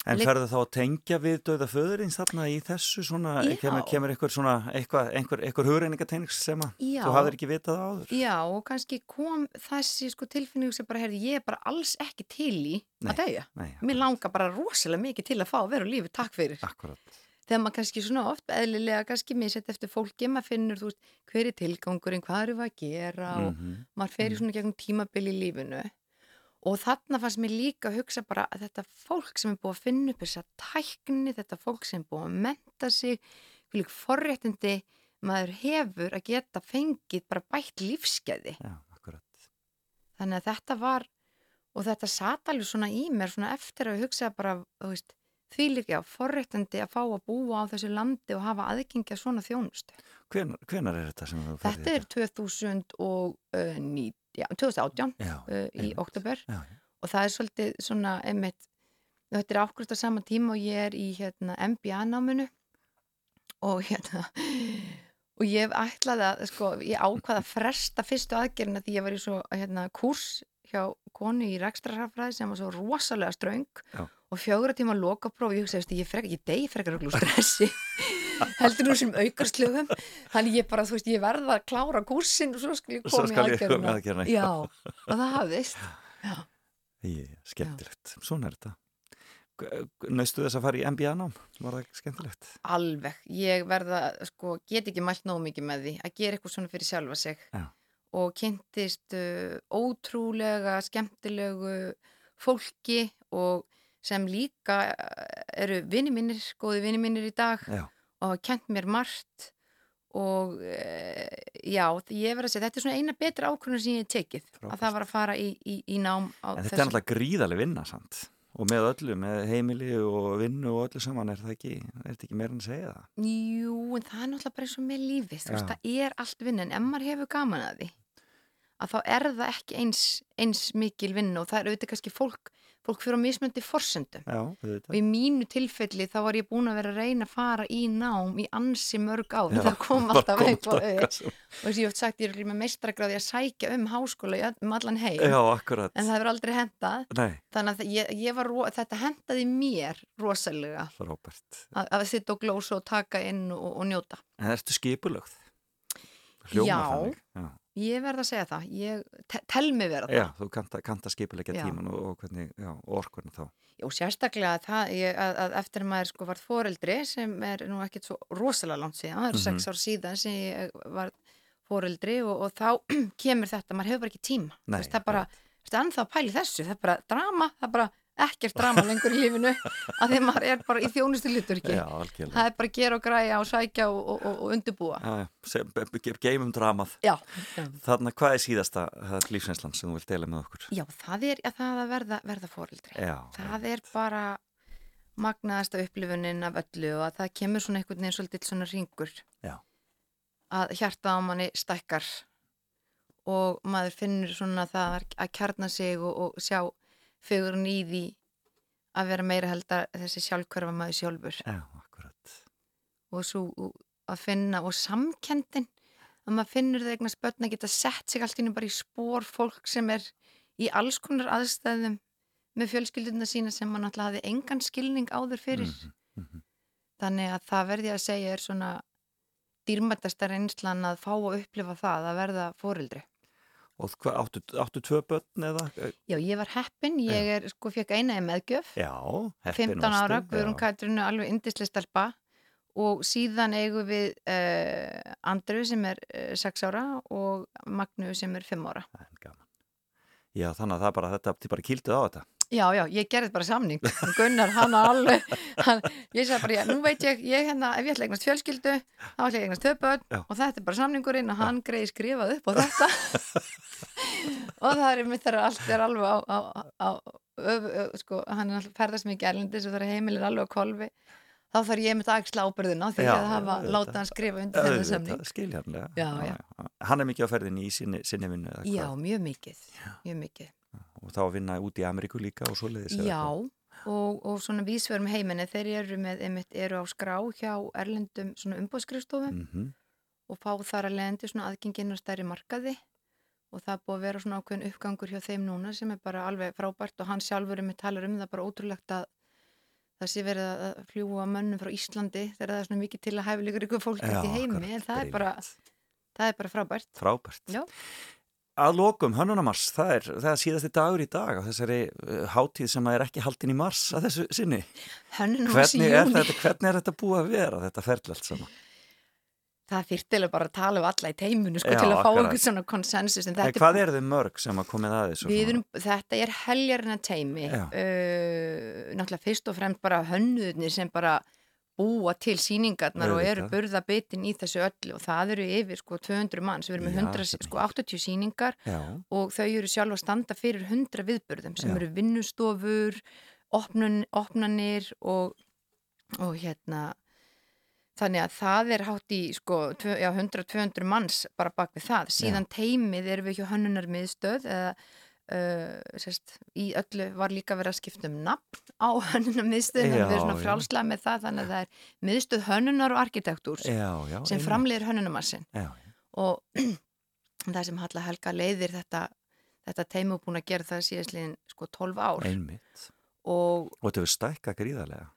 En ferðu þá að tengja við döða föðurins þarna í þessu svona, Já. kemur, kemur eitthvað svona, eitthvað, einhver, einhver hugreiningatengs sem að Já. þú hafðir ekki vitað áður? Já, og kannski kom þessi sko tilfinning sem bara, herði, ég er bara alls ekki til í Nei, að deyja. Nei, Mér langar bara rosalega mikið til að fá að vera á lífi, takk fyrir. akkurat. Þegar maður kannski svona oft, eðlilega kannski misett eftir fólki, maður finnur, þú veist, hver er tilgangurinn, hvað eru við að gera og Mhm. maður fer í svona gegnum tímabil í lífinu. Og þarna fannst mér líka að hugsa bara að þetta fólk sem er búið að finna upp þessa tækni, þetta fólk sem er búið að menta sig, hvilík forréttindi maður hefur að geta fengið bara bætt lífskeiði. Já, akkurat. Þannig að þetta var, og þetta sat alveg svona í mér svona eftir að hugsa bara, þú veist, því líka á forréttandi að fá að búa á þessu landi og hafa aðgengja svona þjónustu. Hvenar, hvenar er þetta sem þú ferð í Þetta er 2009, já, 2018 Já, uh, í oktober Já, og það er svolítið svona einmitt, þetta er ákvæmst á sama tíma og ég er í hérna, MBA-náminu og hérna og ég ætlaði að, sko, ég ákvaði að fresta fyrstu aðgerina því ég var í svo hérna, kurs hjá konu í rekstrarhafræði sem var svo rosalega ströng. Og fjögur tíma lokapróf, ég hugsa, veist, ég, frek, ég degi frekar okkur úr stressi heldur nú sem aukarslöfum þannig ég bara, þú veist, ég verða að klára kursin og svo skal ég koma í í aðgerina aðgerðina. Já, og það hafðist. Ég, skemmtilegt, svona er þetta. Naustu þess að fara í MBA-nám? Var það skemmtilegt? alveg, ég verða, sko, get ekki mælt nóg mikið með því að gera eitthvað svona fyrir sjálfa sig. Já. og kynntist uh, ótrúlega skemmtilegu fólki og sem líka uh, eru vini mínir, góði vini mínir í dag. Já, og hafa kent mér margt og uh, já, ég verð að segja, þetta er svona eina betra ákvörðun sem ég hef tekið, Frábært. að það var að fara í, í, í nám en þetta er náttúrulega gríðarlega vinna samt og með öllu, með heimili og vinnu og öllu saman, er það ekki er þetta ekki meira en að segja það? Jú, en það er náttúrulega bara eins og með lífið, þú veist, það er allt vinna, en ef maður hefur gaman að því, að þá er það ekki eins, eins mikil vinna og það er auðvitað kannski fólk, fólk fyrir á mismöndi forsendum. Já, Og í mínu tilfelli þá var ég búin að vera að reyna að fara í nám í ansi mörg Já, það kom alltaf kom upp og, þess að ég hef sagt, ég er með meistragráði að sækja um háskóla um allan heim, Já, en það hefur aldrei hendað, Nei, þannig að ég, ég var, þetta hendaði mér rosalega. Að, að sitta og glósa og taka inn og, og njóta. En ertu skipulögð? Já. Já. Ég verð að segja það, ég te tel mig vera það. Já, þú að skipulegja Já. tíman og, og hvernig, já, og orkunum þá. Og sérstaklega það, ég, að, að eftir að maður sko var foreldri sem er nú ekkert svo rosalega langt síðan, það eru Mhm. sex ár síðan sem ég var foreldri og, og þá kemur þetta, maður hefur bara ekki tíma. Nei, veist, það er bara, þú veist, ennþá að pæli þessu, það er bara drama, það er bara ekkert drama lengur í lífinu að því maður er bara í þjónustu liturki. Já. Það er bara að gera og græja og sækja og, og, og, undirbúa. Geymum dramað. Já, já. Þarna, hvað er síðasta lífsinslan sem þú vilt deila með okkur? Já, það er að það að verða, verða foreldri. Já, það er bara magnaðasta upplifunin af öllu og að það kemur svona einhvern veginn svolítið svona ringur Já. að hjarta á manni stækkar og maður finnur svona það að kjarna sig og, og sjá fegurinn í því að vera meira held að þessi sjálfkörfa maður sjálfur já, akkurat. og svo að finna og samkendin að maður finnur það eignast börn að geta sett sig allt inn bara í spór fólk sem er í alls konar aðstæðum með fjölskylduna sína sem maður náttúrulega hafði engan skilning áður fyrir Mhm, mhm. þannig að það verði að segja er svona dýrmættasta reynslan að fá að upplifa það að verða fórildri Og hvað, áttu, áttu tvö börn eða? Já, ég var heppin, ég er sko fekk eina í meðgjöf Já, heppin 15 ára, Guðrún. Katrinu alveg indislega stelpa og síðan eigum við uh, Andru sem er uh, 6 ára og Magnu sem er 5 ára. En gaman. Já, þannig að það bara, þetta, þið bara kýlduð á þetta. Já, já, ég gerði bara samning. Gunnar, hann er alveg, hann, ég sagði bara, já, nú veit ég, ég hérna, ef ég ætla eignast fjölskyldu, þá ætla ég eignast töpöld og þetta er bara samningurinn og hann greiði skrifað upp á þetta. og það er mitt þegar allt er alveg á, á, á öf, öf, sko, hann er alltaf ferðast mikið erlendis og það er heimilir alveg á kolfi. Þá þarf ég mitt að axla ábyrðina því Já, að hafa láta hann skrifa undir þennan samning. Skiljarlega. Já, já. Hann er mikið á ferðinni í sinni, sinni vinnu Já, mjög mikið, mjög mikið. Og þá að vinna út í Ameríku líka og svoleiðis. Já, og, og svona vísverum heiminni, þeir eru með, einmitt, eru á skrá hjá erlendum svona umbóðskrifstofum Mhm. og fá þar að leiðandi svona aðgenginn á stærri markaði og það er búið að vera svona ákveðin uppgangur hjá þeim núna sem er bara alveg frábært og hann sjálfur er með talar um það bara ótrúlegt að það sé verið að fljúa mönnum frá Íslandi þegar það er svona mikið til að hæfa líka ykkur fólk í heimi en það er, bara, það er bara frábært. Frábært. Já. Að lokum, hönnunamars, það er, það er síðasti dagur í dag á þessari uh, hátíð sem er ekki haldin í mars að þessu sinni. Hvernig er, júni. hvernig er þetta búið að vera, þetta ferli allt saman? Það þyrftilega bara að tala um alla í teimunu sko, Já, til að fá einhvern svona konsensus en En er hvað eru þið mörg sem að komið að þessu? Við svona? erum, þetta er heljarina teimi Já. uh, náttúrulega fyrst og fremst bara hönnuðnir sem bara búa til síningarnar og eru burðabitin í þessu öllu og það eru yfir sko 200 manns, við erum með Já, 100, þetta er sko 80 síningar Já, og þau eru sjálf að standa fyrir 100 viðburðum sem Já. eru vinnustofur opnun, opnanir og, og hérna þannig að það er hátt í sko tvö- já, 100-200 manns bara bak við það síðan teimið erum við hjá hönnunar miðstöð eða uh, sérst, í öllu var líka verið að skipta um nafn á hönnunum miðstöðin en Já, við erum svona já. frjálslega með það þannig að það er miðstöð hönnunar og arkitektúrs Já, já. sem framleiðir hönnunumassin Já, já. og það sem Halla Helga leiðir þetta, þetta teimu búin að gera það síðastliðin sko 12 ár Einmitt. og Og þetta hefur stækkað gríðarlega.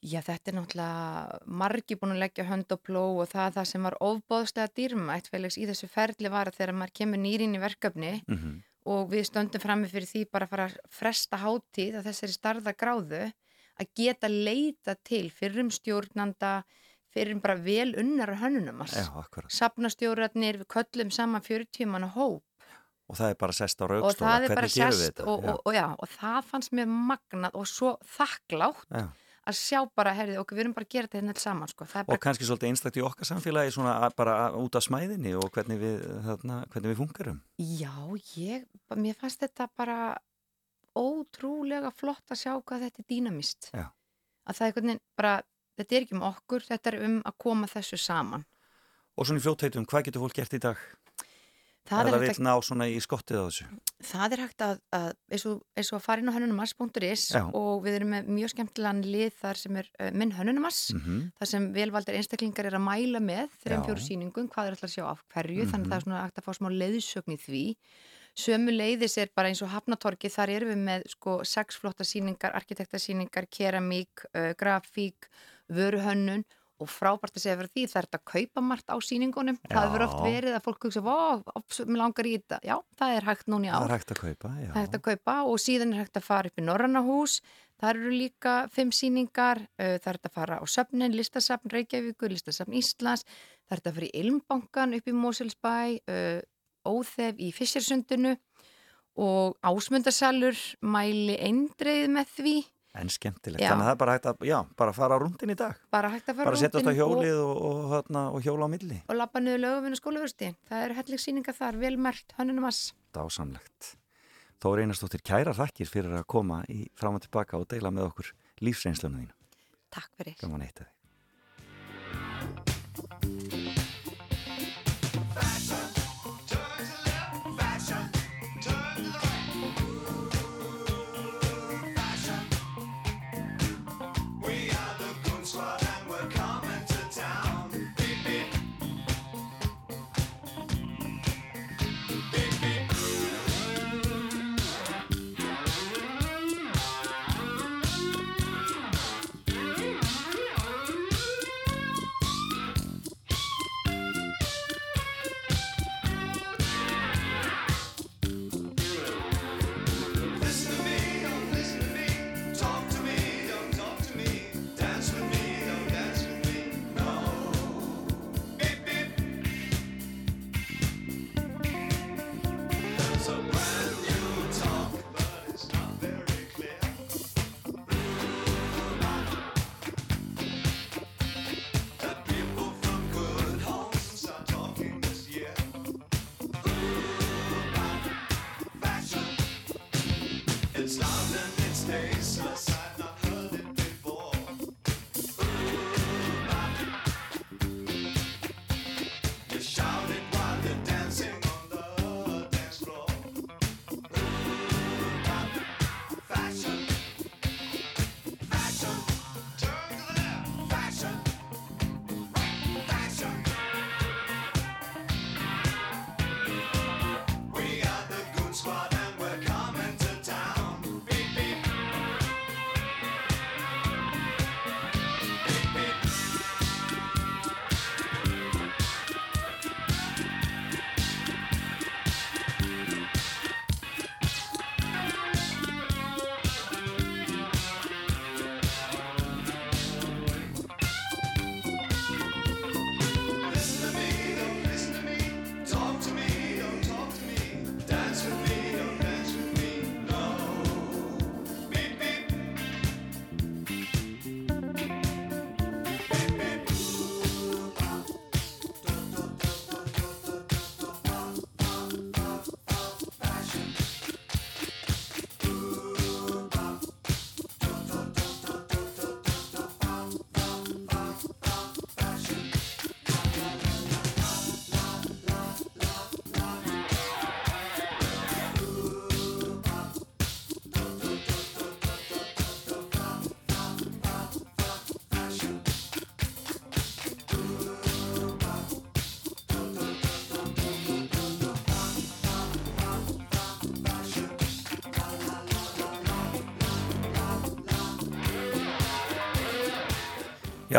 Já þetta er náttúrulega margi búin að leggja hönd og pló og það, það sem var ofbóðslega dýrmætt félags í þessu ferli var að þegar maður kemur nýrin í verkefni Mm og við stöndum frammi fyrir því bara að fara að fresta hátíð að þessari starða gráðu að geta leita til fyrrum stjórnanda, fyrrum bara vel unnar hönnunumars. Já, akkurat. Safnastjórnarnir, við köllum saman 40 manna hóp Og það er bara sest á og bara Hvernig gerum við þetta? og, og, og, já, og það fannst mér magnað og svo þakklátt já. Að sjá bara, herrið, okkur við erum bara að gera þetta hérna saman, sko. Er Og bara, kannski svolítið einstakt í okkar samfélagi svona bara út af smæðinni og hvernig við, þarna, hvernig við fungerum. já, ég, mér fannst þetta bara ótrúlega flott að sjá hvað þetta er dýnamist. Já. Að það er einhvern veginn bara, þetta er ekki um okkur, þetta er um að koma þessu saman. Og svona í fljótheitum, hvað getur fólk gert í dag? Það er, vil hægt að, ná svona í skottið á þessu? það er hægt að, að eins, og, eins og að fara inn á hönnunumars.is Já. og við erum með mjög skemmtilegan lið þar sem er uh, minn hönnunumars Mm þar sem velvaldir einstaklingar er að mæla með Já. fjóru síningum, hvað er alltaf að sjá af hverju, Mhm. þannig að það er svona hægt að fá smá leiðsögn í því. Sömu leiðis er bara eins og Hafnatorki, þar erum við með sko sex flotta síningar, arkitektasíningar, keramík, uh, grafík, vöruhönnun og frábært að segja fyrir því það er þetta að kaupa margt á síningunum. Það hefur oft Já. verið að fólk hugsa, mér langar í þetta. Já, það er hægt núna í Það er hægt að kaupa, já. Hægt að kaupa og síðan er hægt að fara upp í Norrannahús. Það eru líka fimm síningar, það er hægt að fara á söfnin, listasafn Reykjavíkur, listasafn Íslands, það er hægt að fara í Ilmbankan upp í Moselsbæ, Óþef í Fissersundinu og Ásmundarsalur mæli eindreið með því, En skemmtilegt. Já. Þannig að það er bara hægt að, já, bara fara á rúndin í dag. bara hægt að fara Bara setja þetta á rúntinn og, hjólið og, og, og, og hjóla á milli. og lappa niður lögufinu skólaversti. Það eru hellig síningar þar, velmert, hönnunum ass. Dásamlegt. Þó reynastóttir kæra þakkir fyrir að koma í fram og tilbaka og deila með okkur lífsreynslunum þínu. Takk fyrir. Gaman eitt að þig.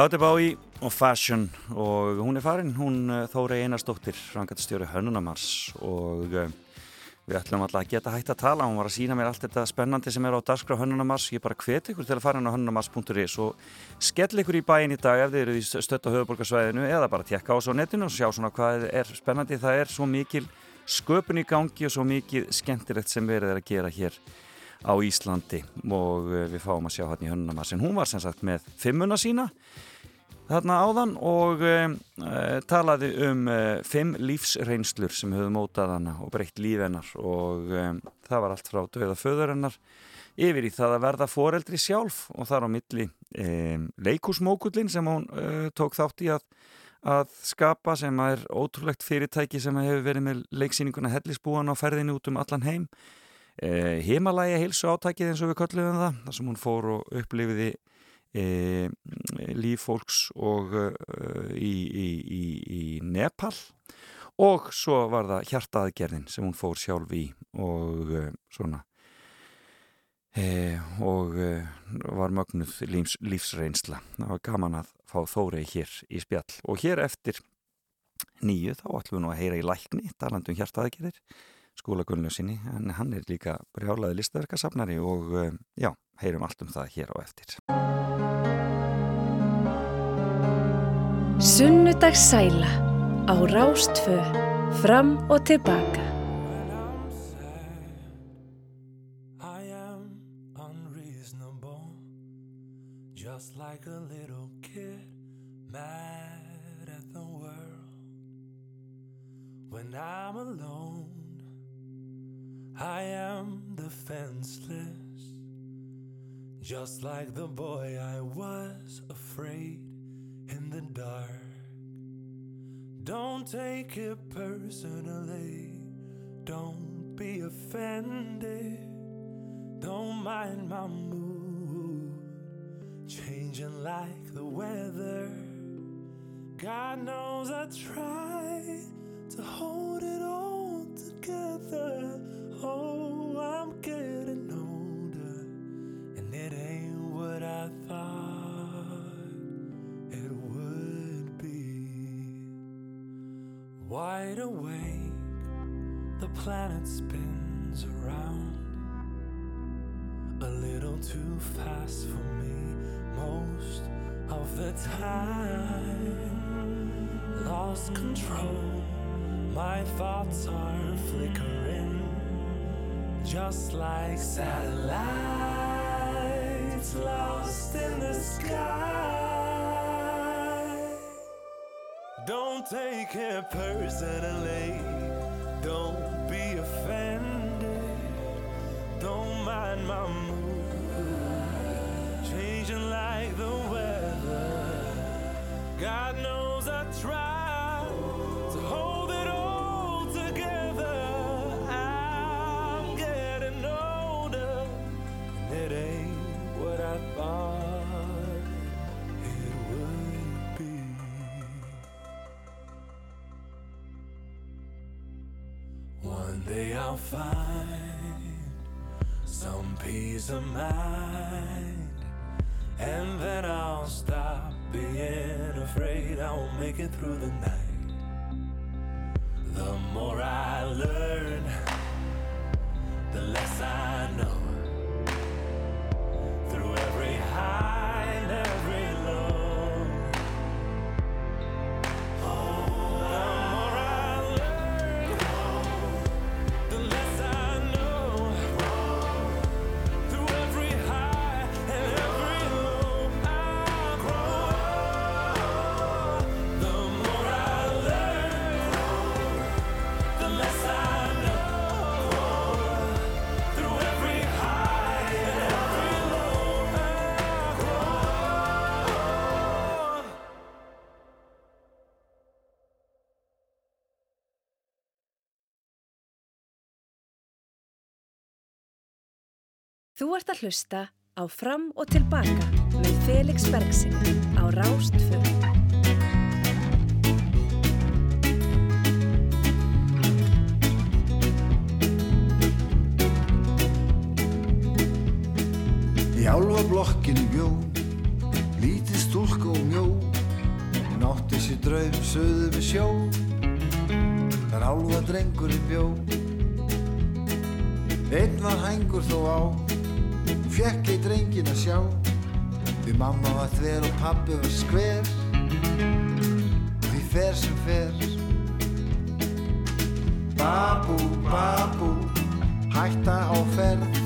Þetta er Bái og Fashion og hún er farin, hún eh, Þóri Einarsdóttir, rangatstjóri Hönnunamars og uh, við ætlum alltaf að geta hægt að tala, hún var að sína mér allt þetta spennandi sem er á Dagskrá Hönnunamars, ég bara hveti ykkur til að fara inn á hönnunamars.is og skell ykkur í bæin í dag ef þið eru í stött á höfuborgarsvæðinu eða bara tekka á svo netinu og sjá svona hvað er spennandi, það er svo mikil sköpun í gangi og svo mikið skemmtilegt sem verið er að gera hér á Íslandi og uh, við fáum að sjá hann í hönnunamars en hún var sem sagt með fimmuna sína þarna áðan og um, uh, talaði um uh, fimm lífsreynslur sem höfðu mótað hana og breytt líf hennar og um, það var allt frá döða föður hennar yfir í það að verða foreldri sjálf og þar á milli um, leikúsmókullin sem hún uh, tók þátt í að, að skapa sem er ótrúlegt fyrirtæki sem hefur verið með leiksýninguna hellisbúan á ferðinu út um allan heim. Himalæja heilsu átækið eins og við köllum það þar sem hún fór og upplifiði e, líf fólks og e, í, í, í, Nepal. Og svo var það hjartaðgerðin sem hún fór sjálf í og e, svona e, og e, var mögnuð lífs, lífsreynsla. Það var gaman að fá Þórei hér í spjall. Og hér eftir nýju þá ætlum við nú að heyra í lækni talandum hjartaðgerðir skóla Gunnlausinni en hann er líka brjálaði listaverkasafnari og já, heyrum allt um það hér á eftir. Sunnudagssæla á Rástfö fram og tilbaka. Just like a little kid mad at the world. When I'm alone I am defenseless, just like the boy I was afraid in the dark. Don't take it personally, don't be offended, don't mind my mood, changing like the weather. God knows I try to hold it all together. Awake, the planet spins around a little too fast for me most of the time. Lost control, my thoughts are flickering just like satellites lost in the sky. Don't take it personally, don't be offended, don't mind my mood, changing like the weather. God knows I try I'll find some peace of mind, Þú ert að hlusta á Fram og Tilbaka með Felix Bergsinni á Rástfö. Í álfa blokkinni bjó Lítið stúlka og mjó. Hún átti sér draum söðu við sjó. Þar álfa drengurinn bjó. Einn var hængur þó á Fekk ei drengin að sjá. Því mamma var þver og pappi var skver. Því fer sem fer. Babú, babú Hætta á ferð.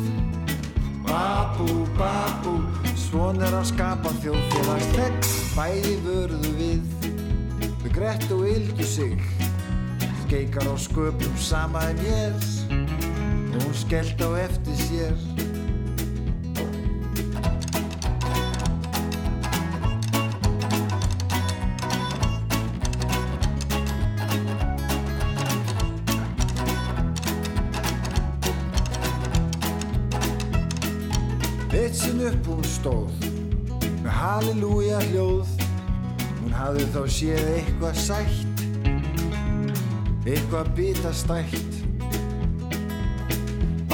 Babú, babú Svon er að skapa þjóðfélags Bæði vörðu við Þau grett og yldu sig. Skeikar á sköpum sama en ég hún skellt á eftir sér séð eitthvað sætt eitthvað bitastætt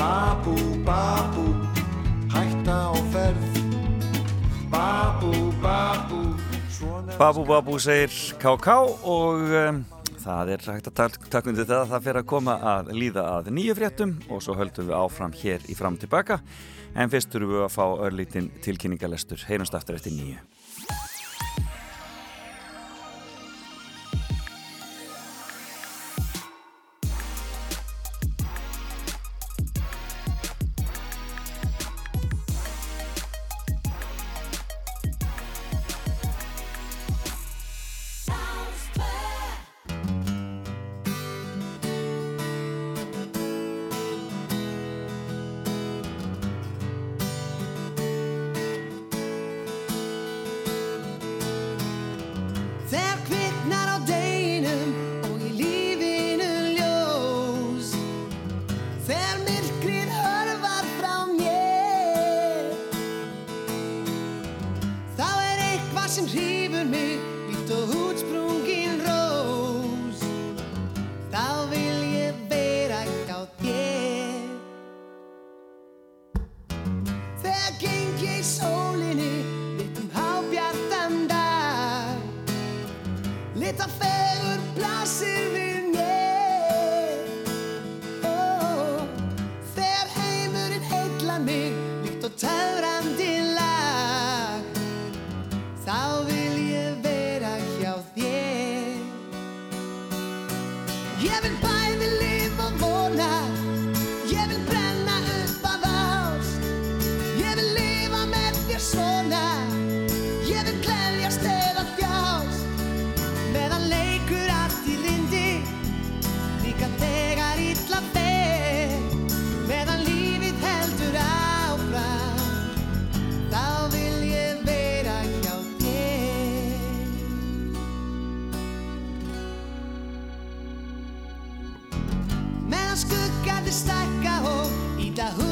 Babú, babú hætta á ferð. Babú, babú Babu Babu segir KK og um, það er hægt að tak- taka undir það að það fyrir að koma að líða að nýju fréttum og svo höldum við áfram hér í fram tilbaka. En fyrst þurfum við að fá örlítinn tilkynningalestur heyrumst aftur eftir nýju stækka og íta húminu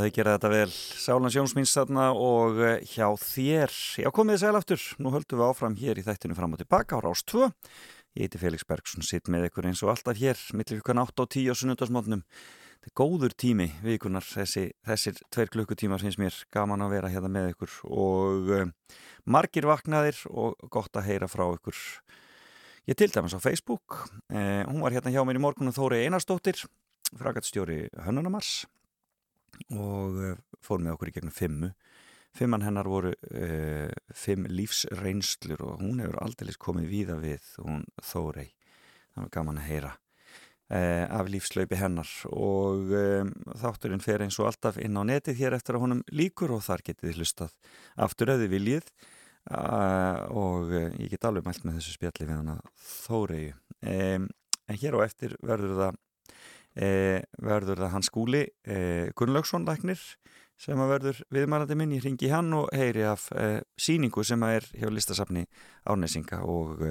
þau gera þetta vel. Sálan Sjónsmins þarna og eh, hjá þér. Já, komið sæl aftur. Nú höldum við áfram hér í þættinu fram og tilbaka á Rás 2. Ég heiti Felix Bergsson, sitt með ykkur eins og alltaf hér, millir hlukan 8 og 10 á sunnundasmótnum. Þetta er góður tími vikunar, þessi, þessir tveir klukkutímar finnst mér gaman að vera hérna með ykkur og uh, margir vaknaðir og gott að heyra frá ykkur. Ég til dæmis á Facebook, uh, hún var hérna hjá mér í morgunum Þóri Einarstóttir, fragatstjóri Hönnunamars og uh, fór með okkur í gegnum fimmu. Fimman hennar voru uh, fimm lífsreynslur og hún hefur aldrei komið víða við, hún Þórei. Það var gaman að heyra uh, af lífslaupi hennar og um, þátturinn fer eins og alltaf inn á netið hér eftir að honum líkur og þar getið hlustað aftur öðu viljið og ég get alveg mælt með þessu spjalli við hann að Þórei. Um, en hér á eftir verður það Eh, verður það hans skúli eh, Gunnlaugsson læknir sem að verður viðmælandi minn, ég ringi hann og heyri af eh, síningu sem að er hjá listasafni Árnesinga og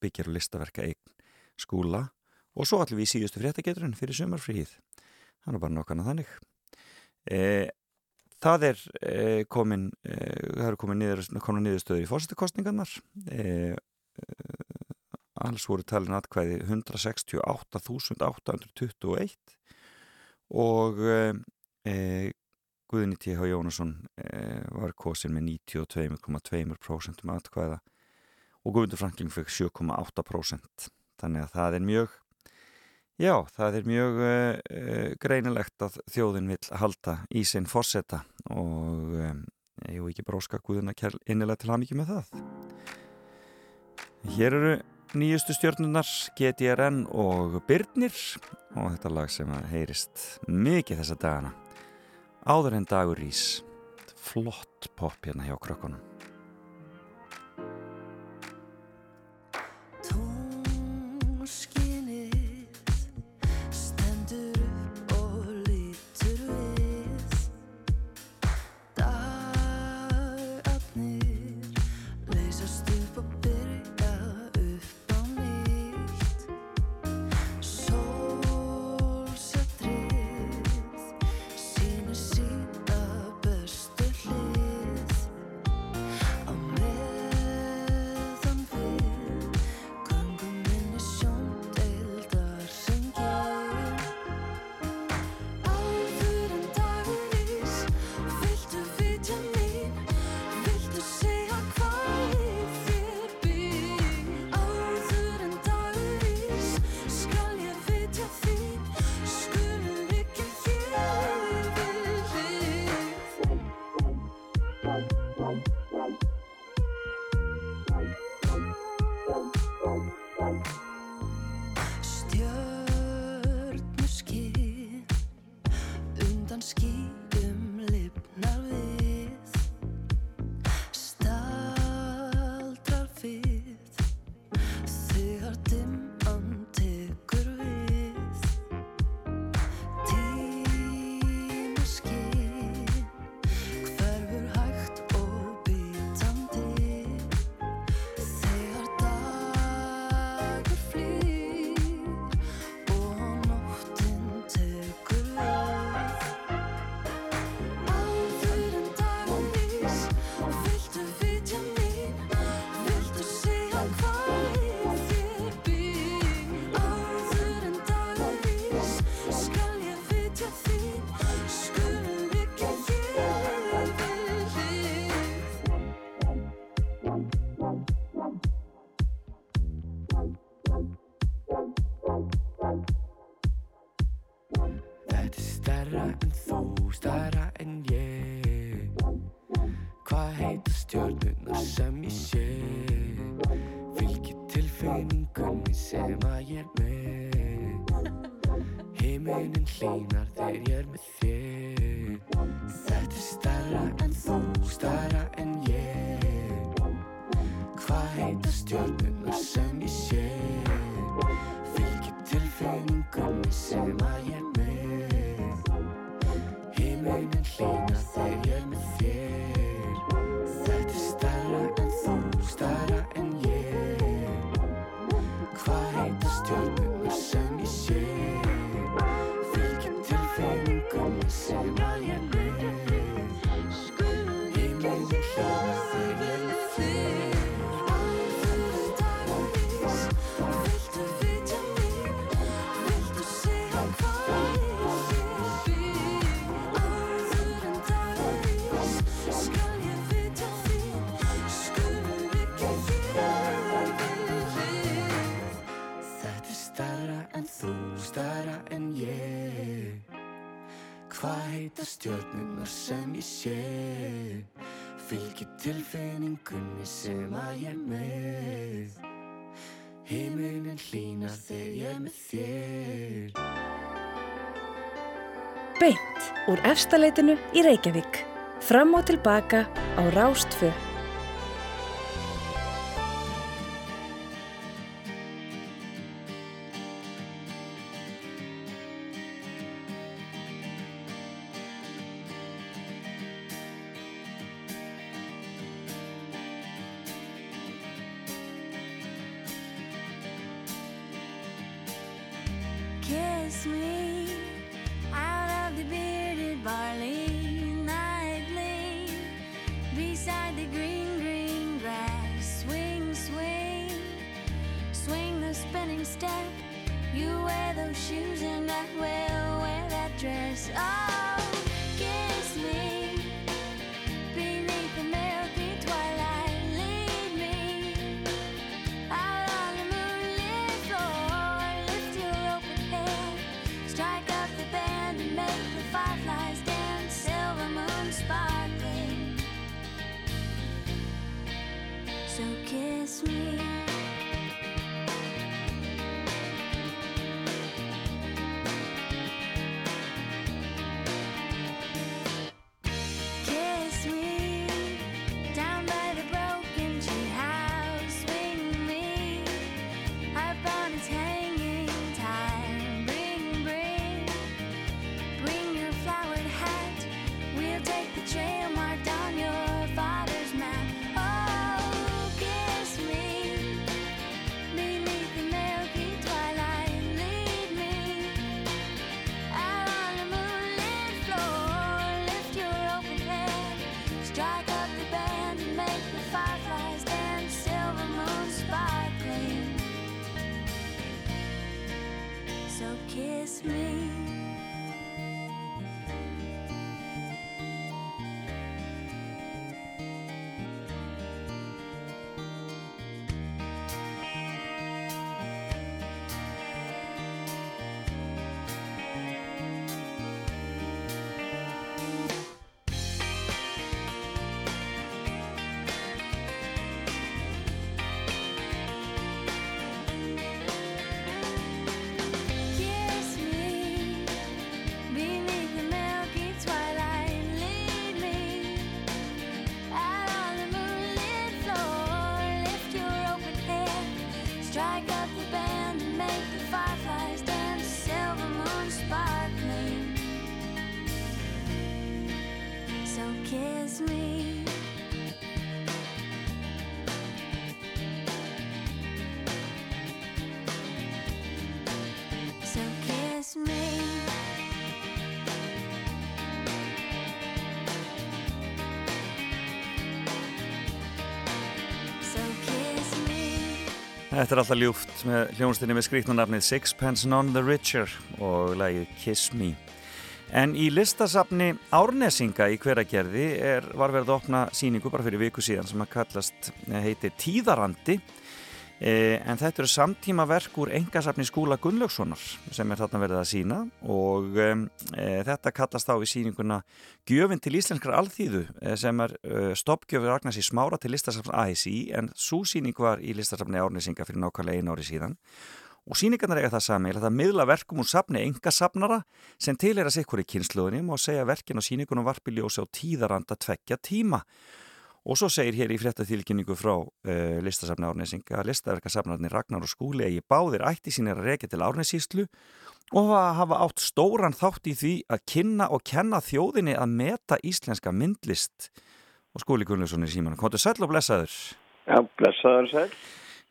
byggjar og listaverka eign skúla. Og svo allir við í síðustu fréttageturinn fyrir sumarfríð hann er bara nokkana þannig. Það er komin það eru komin niður, niðurstöður í fórsættakostningarnar alls voru talin atkvæði 168.821 og e, Guðni T.H. Jónasson e, var kosin með 92,2% atkvæða og Guðmundur Frankling fekk 7,8% þannig að það er mjög já, það er mjög e, greinilegt að þjóðin vil halda í sinn fórseta og ég vil ekki bróska Guðuna innilega til ham ekki með það Hér eru nýjustu stjórnunar GTRN og Byrnir og þetta lag sem heyrist mikið þessa dagana. Áður en dagur ís flott pop hérna hjá krökkunum sem ég sé tilfinningunni sem að ég með Himinin hlýnar þegar ég með þér Beint úr efstaleitinu í Reykjavík. Fram og tilbaka á Rástfö. Þetta er alltaf ljúft með hljónstinni með skrýtnunafnið Sixpence None the Richer og lagið Kiss Me. En í listasafni Árnesinga í hveragerði er, var verið að opna síningu bara fyrir viku síðan sem að kallast, eh, heitir Tíðarandi e, en þetta eru samtíma verk úr engasafni skúla Gunnlaugssonar sem er þarna verið að sína og e, þetta kallast þá í síninguna Gjöfin til íslenskar alþýðu e, sem er e, stoppgjöfur Agnars í smára til listasafn ASI en svo síning var í listasafni Árnesinga fyrir nákvæmlega einu ári síðan. Og síningarnar eiga það sami að það miðla verkum úr safni engasafnara sem tilheyra sikkur í kynsluðunum og segja verkin og síningunum varpi ljósi á tíðaranda tveggja tíma. og svo segir hér í fréttatilkynningu frá uh, listasafni Árnesinga að listaverkasafnarnir Ragnar og Skúli eigi báðir ætti sínir að reykja til Árnesíslu og að hafa átt stóran þátt í því að kynna og kenna þjóðinni að meta íslenska myndlist og Skúli Gunnlaugsson er síman. Kontur sæl og blessaður. Já, blessaður sæl.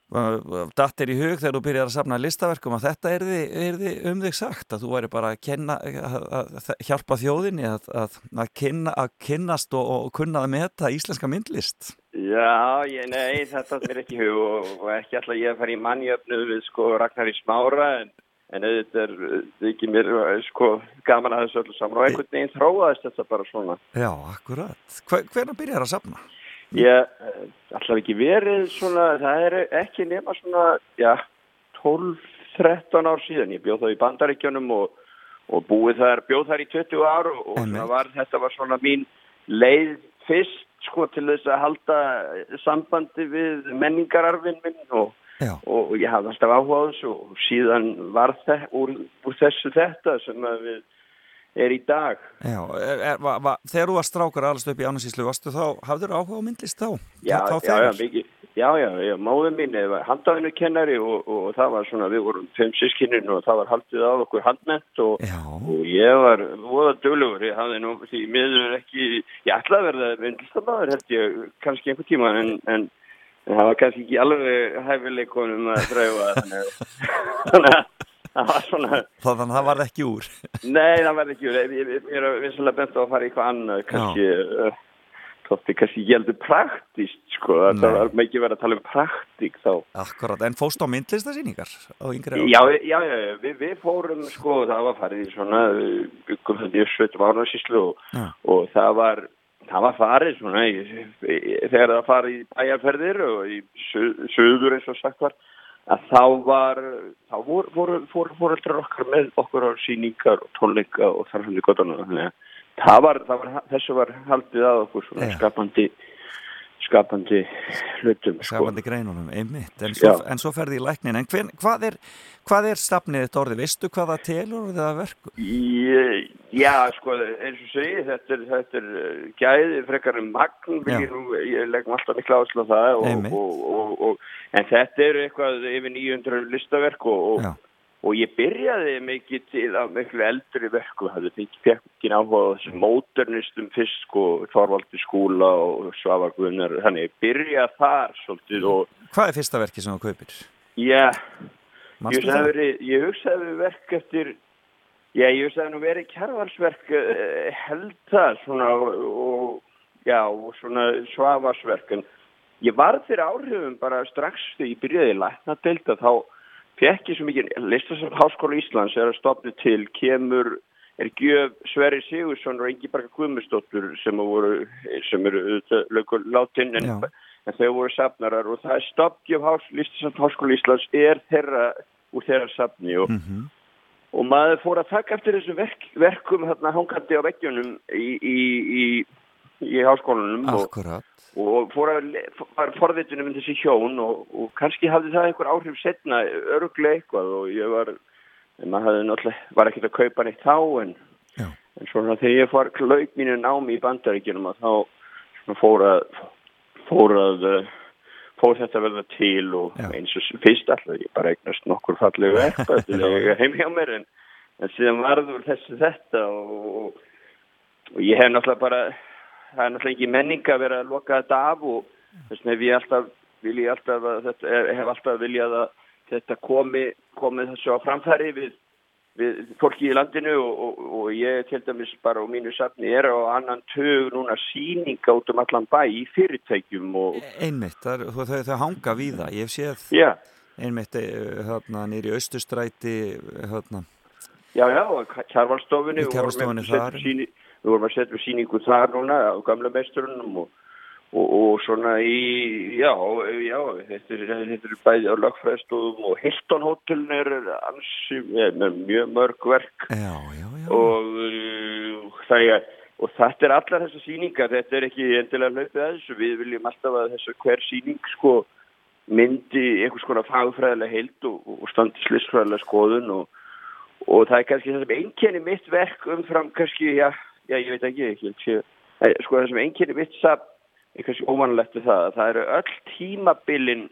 Datt er í hug þegar þú byrjar að safna listaverkum að þetta er þið, er þið um þig sagt að þú væri bara að, kenna, að, að hjálpa þjóðinni að, að, að kynna, kynnast og, og kunna að meta íslenska myndlist Já, ég, nei, þetta er ekki hug og, og ekki alltaf ég að fara í mannjöfnu við sko Ragnar í smára en, en auðvitað er þetta ekki mér sko gaman að þessu öllu saman og einhvern veginn þróaðist þetta bara svona Já, akkurat. Hver, hvernig byrjar að safna? Ég alltaf ekki verið svona, það er ekki nema svona, já, 12-13 ár síðan. Ég bjóð þá í bandaríkjunum og, og búið þar, bjóð þar í 20 ár og, og var, þetta var svona mín leið fyrst sko til þess að halda sambandi við menningararfin minn og, Já. og ég hafði alltaf áhuga á þessu og síðan var það úr, úr þessu þetta sem við er í dag. Já, er, va, va, þegar þú varst strákar alveg upp í þá, hafður áhuga á myndlist þá? Já, þá já, já, mikið. Já, já, móður mín var handafinu kennari og, og, það var svona, við vorum fimm sískinin og það var haldið á okkur handnett og, og ég var voða dölugur, ég hafði nú því miður ekki, ég ætlaði að verða myndlistamæður held ég, kannski einhver tíma en, en, en það var kannski ekki alveg hæfileikonum að dræfa þannig að það var svona Það, þannig að það varð ekki úr. Nei, það verði ekki, ég, ég, ég er vissilega bent á að fara í eitthvað annað, kannski, uh, þótti kannski ég heldur praktist, sko, það Nei. var ekki verið að tala um praktík þá. Akkurat, en fóstu á myndlistasýningar á yngri árum? Já, já, já, við, við fórum, sko, það var farið í svona, uh, byggum þetta í sveitum árnarsíslu og, og það var, það var farið svona, í, þegar það farið í bæjarferðir og í suður eins og sagt var, að þá var, þá voru, voru, voru fóreldrar okkar með okkur á síningar og tónleika og þar sem við gottum þannig að það var, það var, þessu var haldið að okkur svona Já. skapandi, skapandi hlutum, sko. Skapandi greinunum, einmitt. En svo, en svo ferði í læknin. En hver, hvað er, hvað er stafnið þetta orði? Veistu hvað það telur orðið að verku? Ég, já, sko, eins og segi, þetta er, þetta er uh, gæði frekar en magn, ég, ég leggum alltaf mikla áherslu á það, og, og, og, en þetta eru eitthvað yfir 900 listaverk og, og, Já. og ég byrjaði mikið til að miklu eldri verku, það fekk ekki áhuga á þessum móternistum fyrst, sko, Þorvaldi skúla og Svavar Gunnar, þannig ég byrjaði þar svolítið og, Hvað er fyrsta verki sem þú kaupir? já, Manstu Ég hugsaði, verk eftir, já ég hugsaði nú verið kjærvalsverk uh, held það svona og, já svona svavarsverk en ég var fyrir áhrifum bara strax þegar ég byrjaði í læknadeild að þá fekk ég svo mikið, listasafn Háskóla Íslands er að stopna til, kemur, er gjöf Sverri Sigursson og Engi Barga Guðmustóttur sem sem eru auðvitað látin en en þau voru safnarar og það er hás, listasafn Háskóla Íslands er þeirra úr þeirra safni og, Mm og maður fór að taka eftir þessum verk, verkum hérna hangandi á veggjunum í, í, í, í háskólanum og, og fór að var forvitunum um þessi hjón og, og kannski hafði það einhver áhrif setna, öruglega eitthvað og ég var, maður náttúrulega, var ekkert að kaupa neitt þá en, en svona þegar ég fór lauk mínu námi í bandaríkjunum að þá fór að, fór að, fór þetta verða til og Já. eins og fyrst alltaf ég bara eignast nokkur fallegu eiga heim hjá mér en, en síðan varður þessu þetta og, og ég hef náttúrulega bara það er náttúrulega ekki menning að vera að loka þetta af og þess vegna hef ég alltaf vil ég alltaf að þetta hef alltaf viljað að þetta komi, komi þessu á framfæri við, við fólki í landinu og, og, og ég til dæmis bara á mínu safni er á annan tög núna síninga út um allan bæ í fyrirtækjum og Einmitt, það, er- þau, hanga víða. Ég hef séð já, einmitt eh, hérna nýri austustræti hérna, já, já, Kjarvalsstofunni. Við vorum að setja við síningu þar núna á gamla meisturunum og Og, og svona í, já, já, þetta er, þetta er bæði á lögfræðstofum og Hilton hótelin er ansi, er með mjög mörg verk Já, já, já. og uh, það er, og þetta er allar þessar síningar, þetta er ekki endilega hlaupið að þessu, við viljum alltaf að þessu hver síning sko myndi einhvers konar fagfræðilega heild og, og standi slissfræðilega skoðun og, og það er kannski það sem einkenni mitt verk umfram kannski, já, já ég veit ekki, ekki, ekki sko það sem einkenni mitt safn er kannski óvanlegt við það að það eru öll tímabilin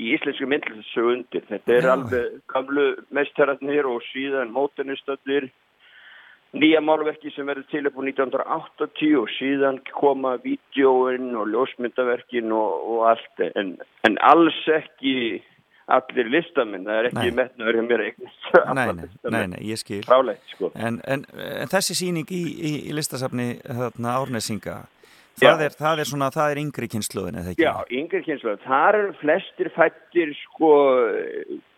í íslensku myndlistasögu undir. Þetta er alveg gamlu mestararnir og síðan mótenistöfnir nýja málverki sem verður til upp á 1980 og síðan koma vídjóin og ljósmyndaverkin og, og allt en, en alls ekki allir listamenn, það er ekki metnaður hjá mér eignast Nei, nei, nei, ég skil. Fráleitt, sko. En, en, en þessi síning í, í, í listasafni Árnesinga. Það er, það er svona, það er yngri kynnslóðin, eða ekki? Já, yngri kynslu. Þar eru flestir fættir, sko,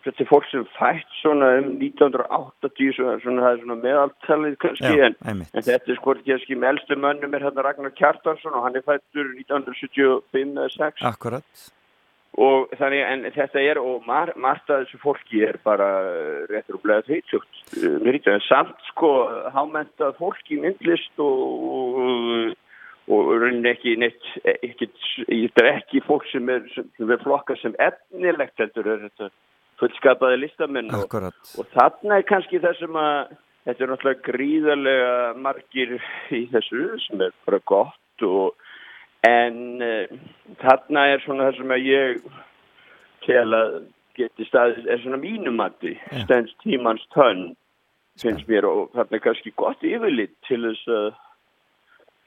þetta er fólk sem fætt svona um 1980, svona, svona það er svona meðaltalið kannski, Já, en, en þetta er sko kannski með elstu mönnum er hérna Ragnar Kjartansson og hann er fættur 1975 eða 6 Akkurat. og þannig en þetta er og mar, margt af þessu fólki er bara eh, réttur og bleið þeittjótt en samt sko hámentað fólki myndlist og, og, og raunin ekki neitt ekki, þetta er ekki fólk sem er, sem er flokka sem efnilegt heldur er þetta fullskapaði listamenn og, og þarna er kannski það sem að þetta er náttúrulega gríðarlega margir í þessu sem er bara gott og en uh, þarna er svona það sem að ég tel að geti staðið er svona mínumatti Já. stends tímans tönn finnst mér og þarna er kannski gott yfirlit til þess að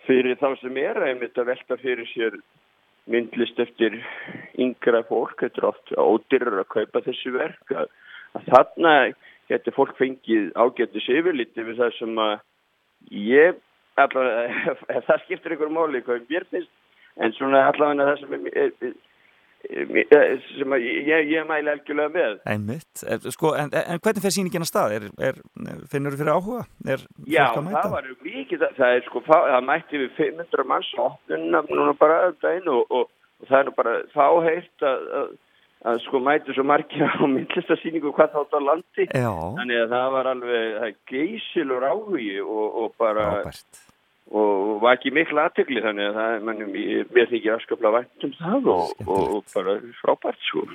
fyrir þá sem er einmitt að velta fyrir sér myndlist eftir yngra fólk, þetta er oft ódyrur að kaupa þessi verk að, að þarna getur fólk fengið ágættis yfirlit yfir það sem að ég allavega, það skiptir ykkur máli hvað mér finnst, en svona allavega það sem er, er, sem að ég, ég mæli algjörlega með Einmitt, Eh, sko, en, en hvernig fer sýningin að stað? Er, er, finnur þú fyrir áhuga? Er Já, það var mikið, það, er sko, það mætti við 500 manns núna bara um daginn og, og, og það er nú bara fáheirt að, að, að sko mæti svo margir á myndlistasýningu hvað þátt á landi. Já, Þannig að það var alveg, er geysilur áhugi og, og bara, frábært. Og var ekki miklu aðtökli þannig að það, mann, ég, mér þykir afskaplega vænt um það og, og, og bara frábært sko.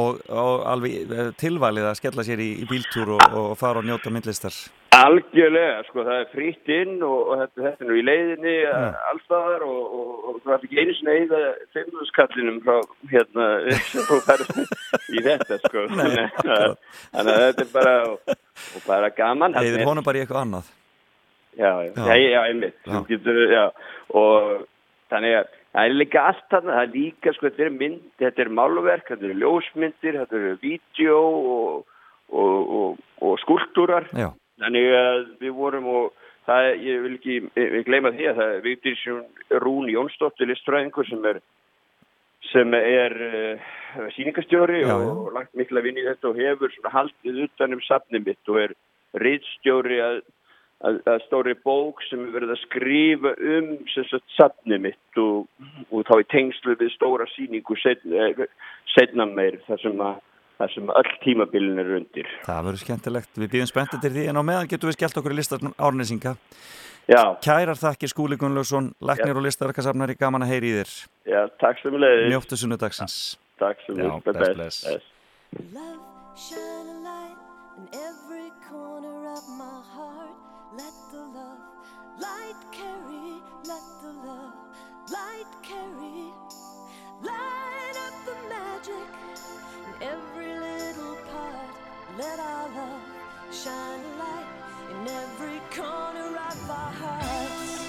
Og, og alveg eh, tilvalið að skella sér í, í bíltúr og, og fara og njóta myndlistar. Algjörlega, sko, það er fritt inn og, þetta, þetta er nú í leiðinni Ja. ja. allstaðar og, það er ekki einu sinni eða fimmúskallinum frá hérna í þetta, sko. Nei, Þannig að- að þetta er bara, bara gaman. Eða honum bara í eitthvað annað. Já, já, Já. já, já, einmitt, Já. já, og þannig að það er líka allt þarna, það er líka, sko, þetta er mynd, þetta er málverk, þetta eru ljósmyndir, þetta eru vídeo og, og, og, og skúltúrar. Já, Þannig að við vorum og það, er- ég vil ekki, við gleyma því að það er Vigdís Rún Jónsdóttir listfræðingur sem er sem er uh, sýningastjóri Já, og, já. og lagt mikla vinni í þetta og hefur svona haldið utan um safnið mitt og er að, að stóri bók sem er verið að skrifa um sem sagt safnið mitt og, og þá í tengslu við stóra sýningu setna, setna meir þar sem að þar sem öll tímabilin er undir. það verður skemmtilegt. Við býðum spenntið til því en á meðan getum við skellt okkur í listar árnesinga. Já, Kærar þakkir Skúli Gunnlaugsson, læknir og listaverkasafnari, gaman að heyri í þér. já, takk sem leiðis. Njóttu sunnudagsins. Takk sem Já, bless. Love, shine a light in every corner of my heart. Let the love light carry, let the love light carry. Light up the magic in every little part. Let our love shine a light in every corner of our hearts.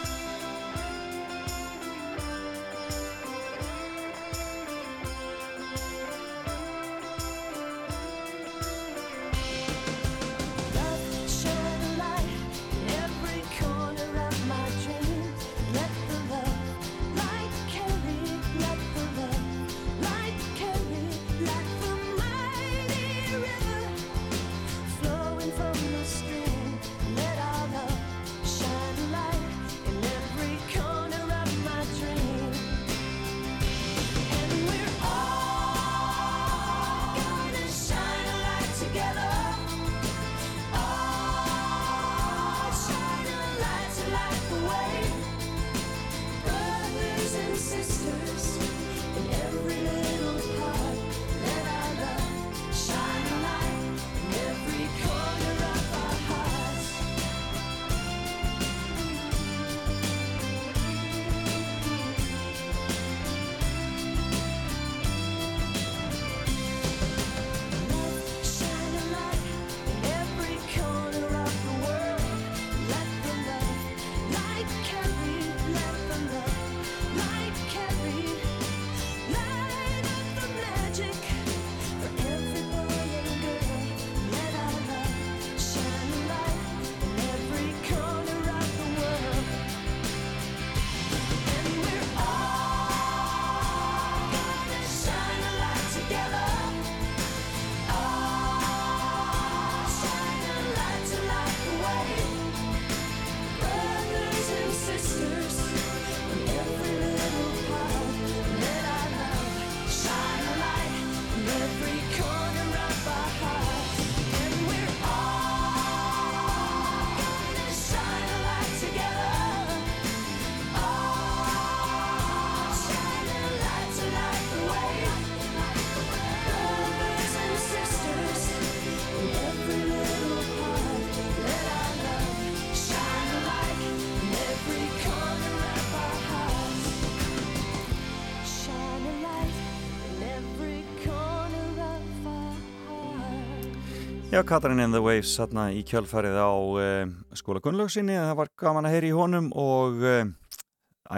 Já, Katrin in the Waves þarna í kjölfarið á uh, skóla Gunnlaugsinni, það var gaman að heyra í honum og uh,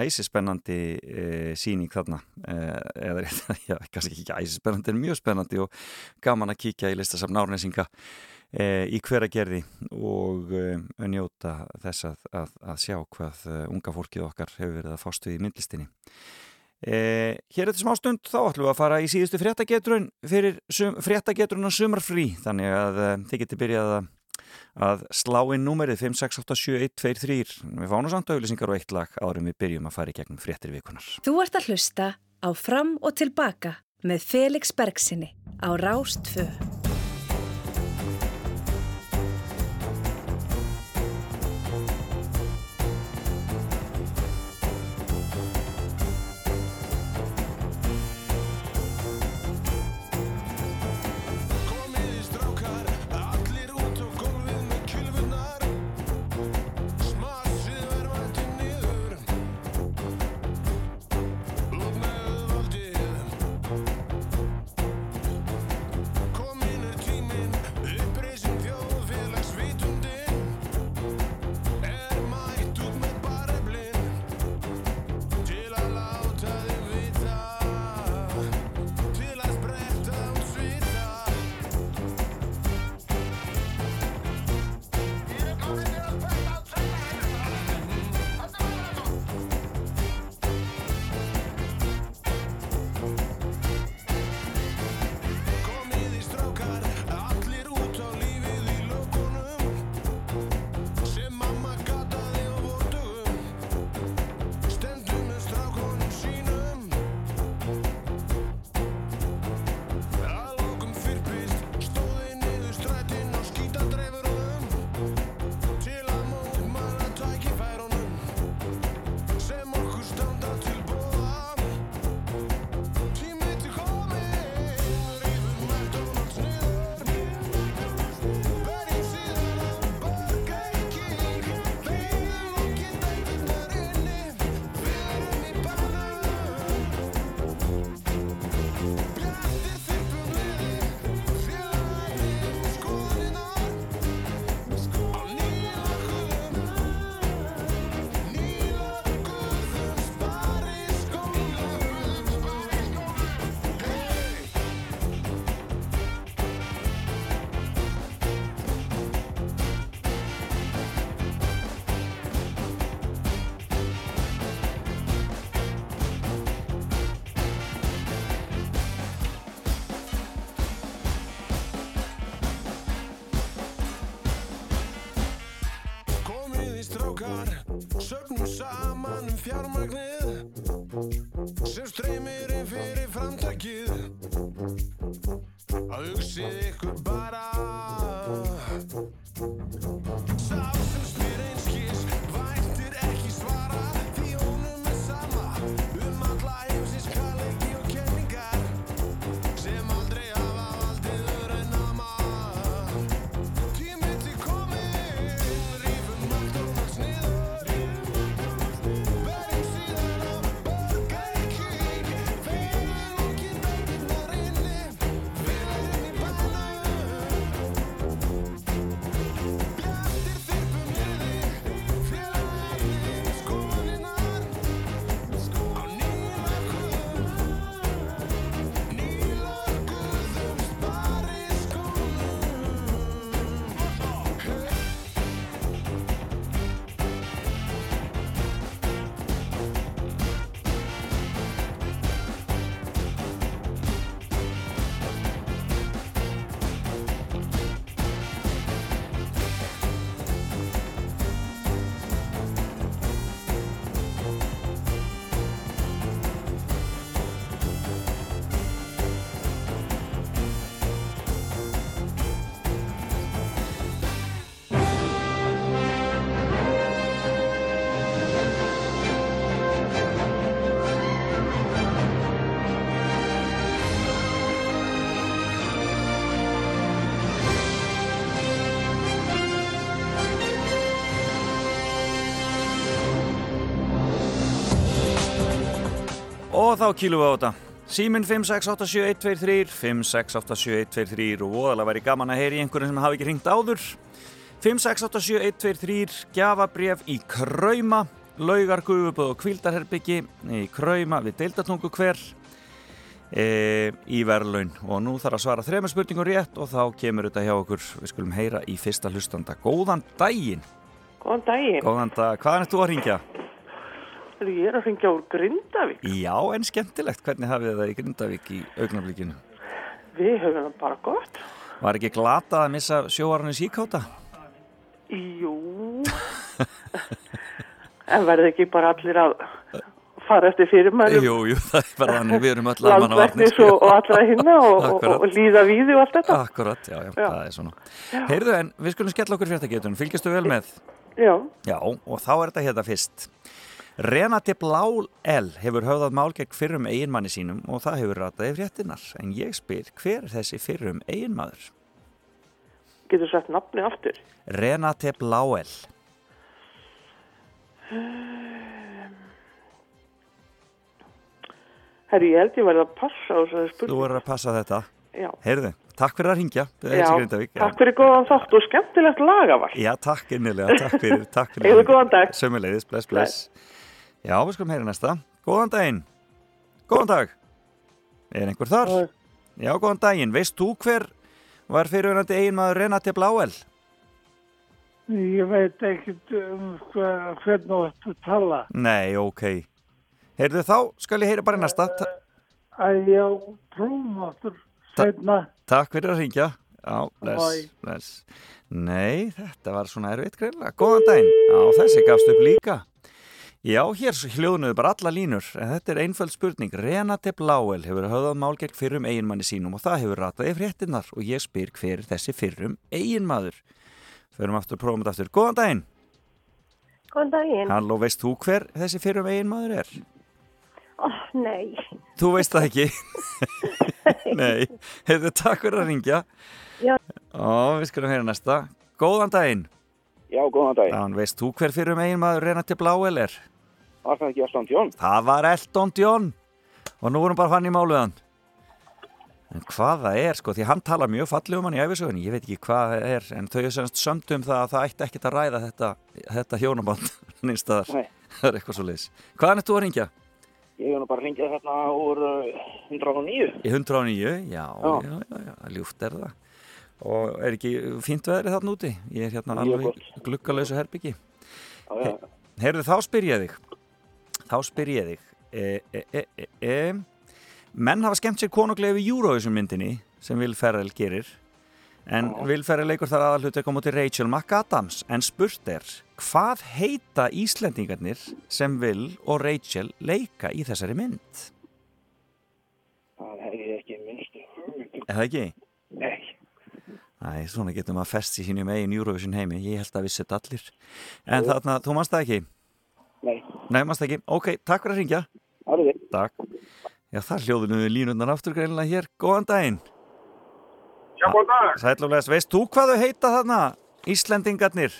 æsispennandi uh, síning þarna. Eða rétt, já, kannski ekki æsispennandi en mjög spennandi og gaman að kíkja í listasafn Árnesinga í hveragerði og njóta þess að, að, að sjá hvað unga fólkið okkar hefur verið að fástu í myndlistinni Eh, hér eftir smá stund þá ætlum við að fara í síðustu fréttagetrun fyrir sum, fréttagetrun og sumarfrí. Þannig að eh, þið getur byrjað að, að slá inn númerið 5687123 við fáum samt auðlýsingar og eitt lag árum við byrjum að fara í gegnum fréttir vikunar Þú ert að hlusta á Fram og Tilbaka með Felix Bergsinni á Rástfö strákar, söfnum saman um fjármagnið sem streymir inn fyrir framtakið. Að hugsið ykkur bara. Sá sem spyr einskis þá kýlum við á þetta Síminn 5687123 5687123 og voðalega væri gaman að heyri einhverjum sem hafi ekki hringt áður. 5687123 Gjafabref í Krauma Laugar, Guðuböð og Kvildarherbyggi í Krauma við Deildatungu hver e, í verðlaun. Og nú þarf að svara þrema spurningum rétt og þá kemur þetta hjá okkur. Við skulum heyra í fyrsta hlustanda. Góðan daginn. Góðan daginn. Góðan dag, hvaðan ert þú að ringja? Ég er að ringja úr Grindavík. Já, en skemmtilegt, hvernig hafið það í Grindavík í augnablikinu? Við höfum það bara gott. Var ekki glatað að missa sjóaranu síkáta? Jú. en verði ekki bara allir að fara eftir fyrirmælum Jú, jú, það er bara þannig, við erum öll almanna landverknis og, og allra hinna og, og, og líða víði og allt þetta. Akkurat, já, já, Já. það er svona. Heyrðu, en við skulum skella okkur fréttagetunum, fylgjastu vel með? Já. Já, og þá er þetta hérna fyrst. Renati Blál L hefur höfðað mál gegn fyrrum eiginmanni sínum og það hefur rataði fréttinar. En ég spyr, hver er þessi fyrrum eiginmaður? Getur sagt nafni aftur. Renate Blál L. Herri, ég held ég verði að passa á þessari Þú spurning. verður að passa þetta. Já. Heyrðu, takk fyrir að ringja. Já, takk fyrir góðan þátt og skemmtilegt lagavar. Já, takk innilega, takk fyrir, takk fyrir. Eigðu góðan dag. Sömuleiðis, bless, bless. Já, við skulum heyra næsta. Góðan daginn. Góðan dag. Er einhver þar? Já, góðan daginn. Veist þú hver var fyrirvunandi eiginmaður Renate Bláel? Ég veit ekkert um hvernig þú ætti að tala. Nei, ok. Heyrðu þá, skal ég heyra bara næsta. Ta Æ, já, prófum áttur setna. takk fyrir að ringja. Já, Bye. bless. Nei, þetta var svona erfitt greinlega. Góðan daginn. Já, þessi gafst upp líka. Já, hér hljóðnuðu bara alla línur, en þetta er einföld spurning. Renate Bláel hefur höfðað mál gegn fyrrum eiginmanni sínum og það hefur rataði fréttinnar og ég spyr hver er þessi fyrrum eiginmaður. Förum aftur, prófum þetta aftur. Góðan daginn. Góðan daginn. Halló, veist þú hver þessi fyrrum eiginmaður er? Ó, nei. Þú veist það ekki? Nei, hefur takk fyrir að ringja. Já. Ó, við skulum heyra næsta. Góðan daginn. Já, góðan daginn. Þann veist þú hver fyrir megin maður Renati Bláel er? Var það ekki Elton John? Það var Elton John. Og nú vorum bara fann í máluðan. En hvað það er, sko, því hann tala mjög fallið um hann í æfisögunni, ég veit ekki hvað það er, en þau er semst sömdu um það að það ætti ekkert að ræða þetta, þetta hjónaband nýnstaðar. Nei. Það er eitthvað svo leiðis. Hvaðan er þú að ringja? Ég hef nú bara ringið hérna úr uh, 109. Í 109, já, já, Já. já, ljúft er það. Og er ekki fínt veðrið þarna úti? Ég er hérna alveg gluggalösu herbyggi. Heyrðu, þá spyr ég þig. Þá spyr ég þig. E, e, e, e, e. Menn hafa skemmt sér konunglega við Eurovision myndinni sem Will Ferrell gerir. En Will Ferrell leikur þar aðalhut að koma til Rachel McAdams. En spurt er, hvað heita Íslendingarnir sem Will og Rachel leika í þessari mynd? Það hef ég ekki minnstu. Er það ekki? Nei. Æ, svona getur maður fest í sínum eigin Eurovision heimi. Ég held að vissi þetta allir. En þarna, þú manst það ekki? Nei. Það ekki. Ok, takk fyrir að ringja. Það er. Takk. Já, það hljóðinu við línundar aftur greinilega hér. Góðan daginn. Já, góðan dag. Sælumlega, veist þú hvað þau heita þarna? Íslendingarnir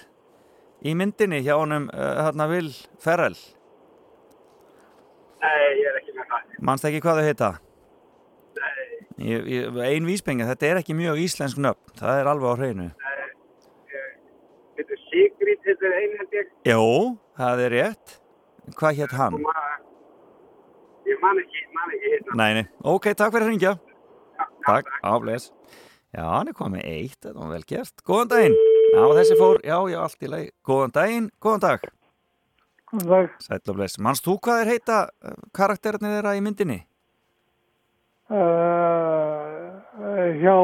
í myndinni hjá honum uh, þarna Vil Ferrell. Nei, ég er ekki með það. Manst ekki hvað þau heita? Nei, Ég, ég, ein vísbenga, þetta er ekki mjög íslensk nöfn. Það er alveg á hreinu. nei. Þetta er Sigrid, þetta er ég. Jó, það er rétt. Hvað hétt hann? Ég man ekki, man ekki hérna. Nei, nei. Ok, takk fyrir að ringja. Takk, áblæs. Já, hann er komið eitt, þetta var vel gert. Góðan daginn. Já, þessi fór, já, já, allt í lagi. Góðan daginn, góðan dag. Góðan dag. Bless. Manst þú hvað er heita uh, karakterinni þeirra í myndinni? Uh, hjá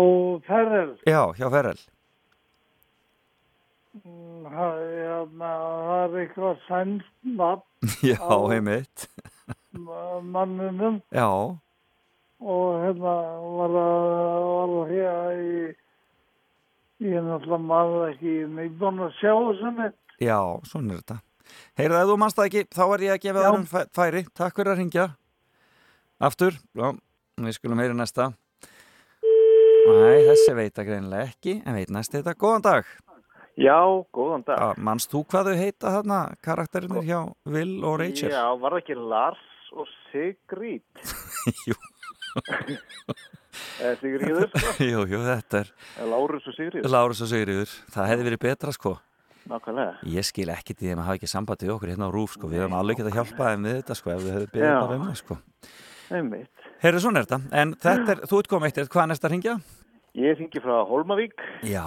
Ferrell. Já, hjá Ferrell. Mm, Það hérna, það er eitthvað sænst nafn Já, heimitt. manninum Já, og hérna var það, það hér í ég er náttúrulega maður ekki neitt að sjá þessu neitt. já, svona er þetta. Heyrðu, ef þú manst það ekki, þá er ég að gefa öðrum fæ- færi. Takk fyrir að ringja. Aftur, já, við skulum heyra næsta. Æ, þessi veit að greinilega ekki, en veit næst þetta. Góðan dag. Já, góðan dag. Já, manst þú hvað þau heita þarna, karakterinir hjá Will og Rachel? Já, var það ekki Lars og Sigrid? Jú, sko. jú, jú, þetta er Lárus og Sigriður. Lárus og Sigriður, það hefði verið betra sko Nákvæmlega. Ég skil ekki til þeim að hafa ekki samband við okkur hérna á Rúf sko, við hefum alveg getað hjálpað þeim við þetta sko, ef við hefum beðið bara um það sko Einmitt. Heyrðu, svona er þetta, en þetta er, þú ert komið eitt, hvað er næsta að ringja? Ég hringi frá Holmavík. Já,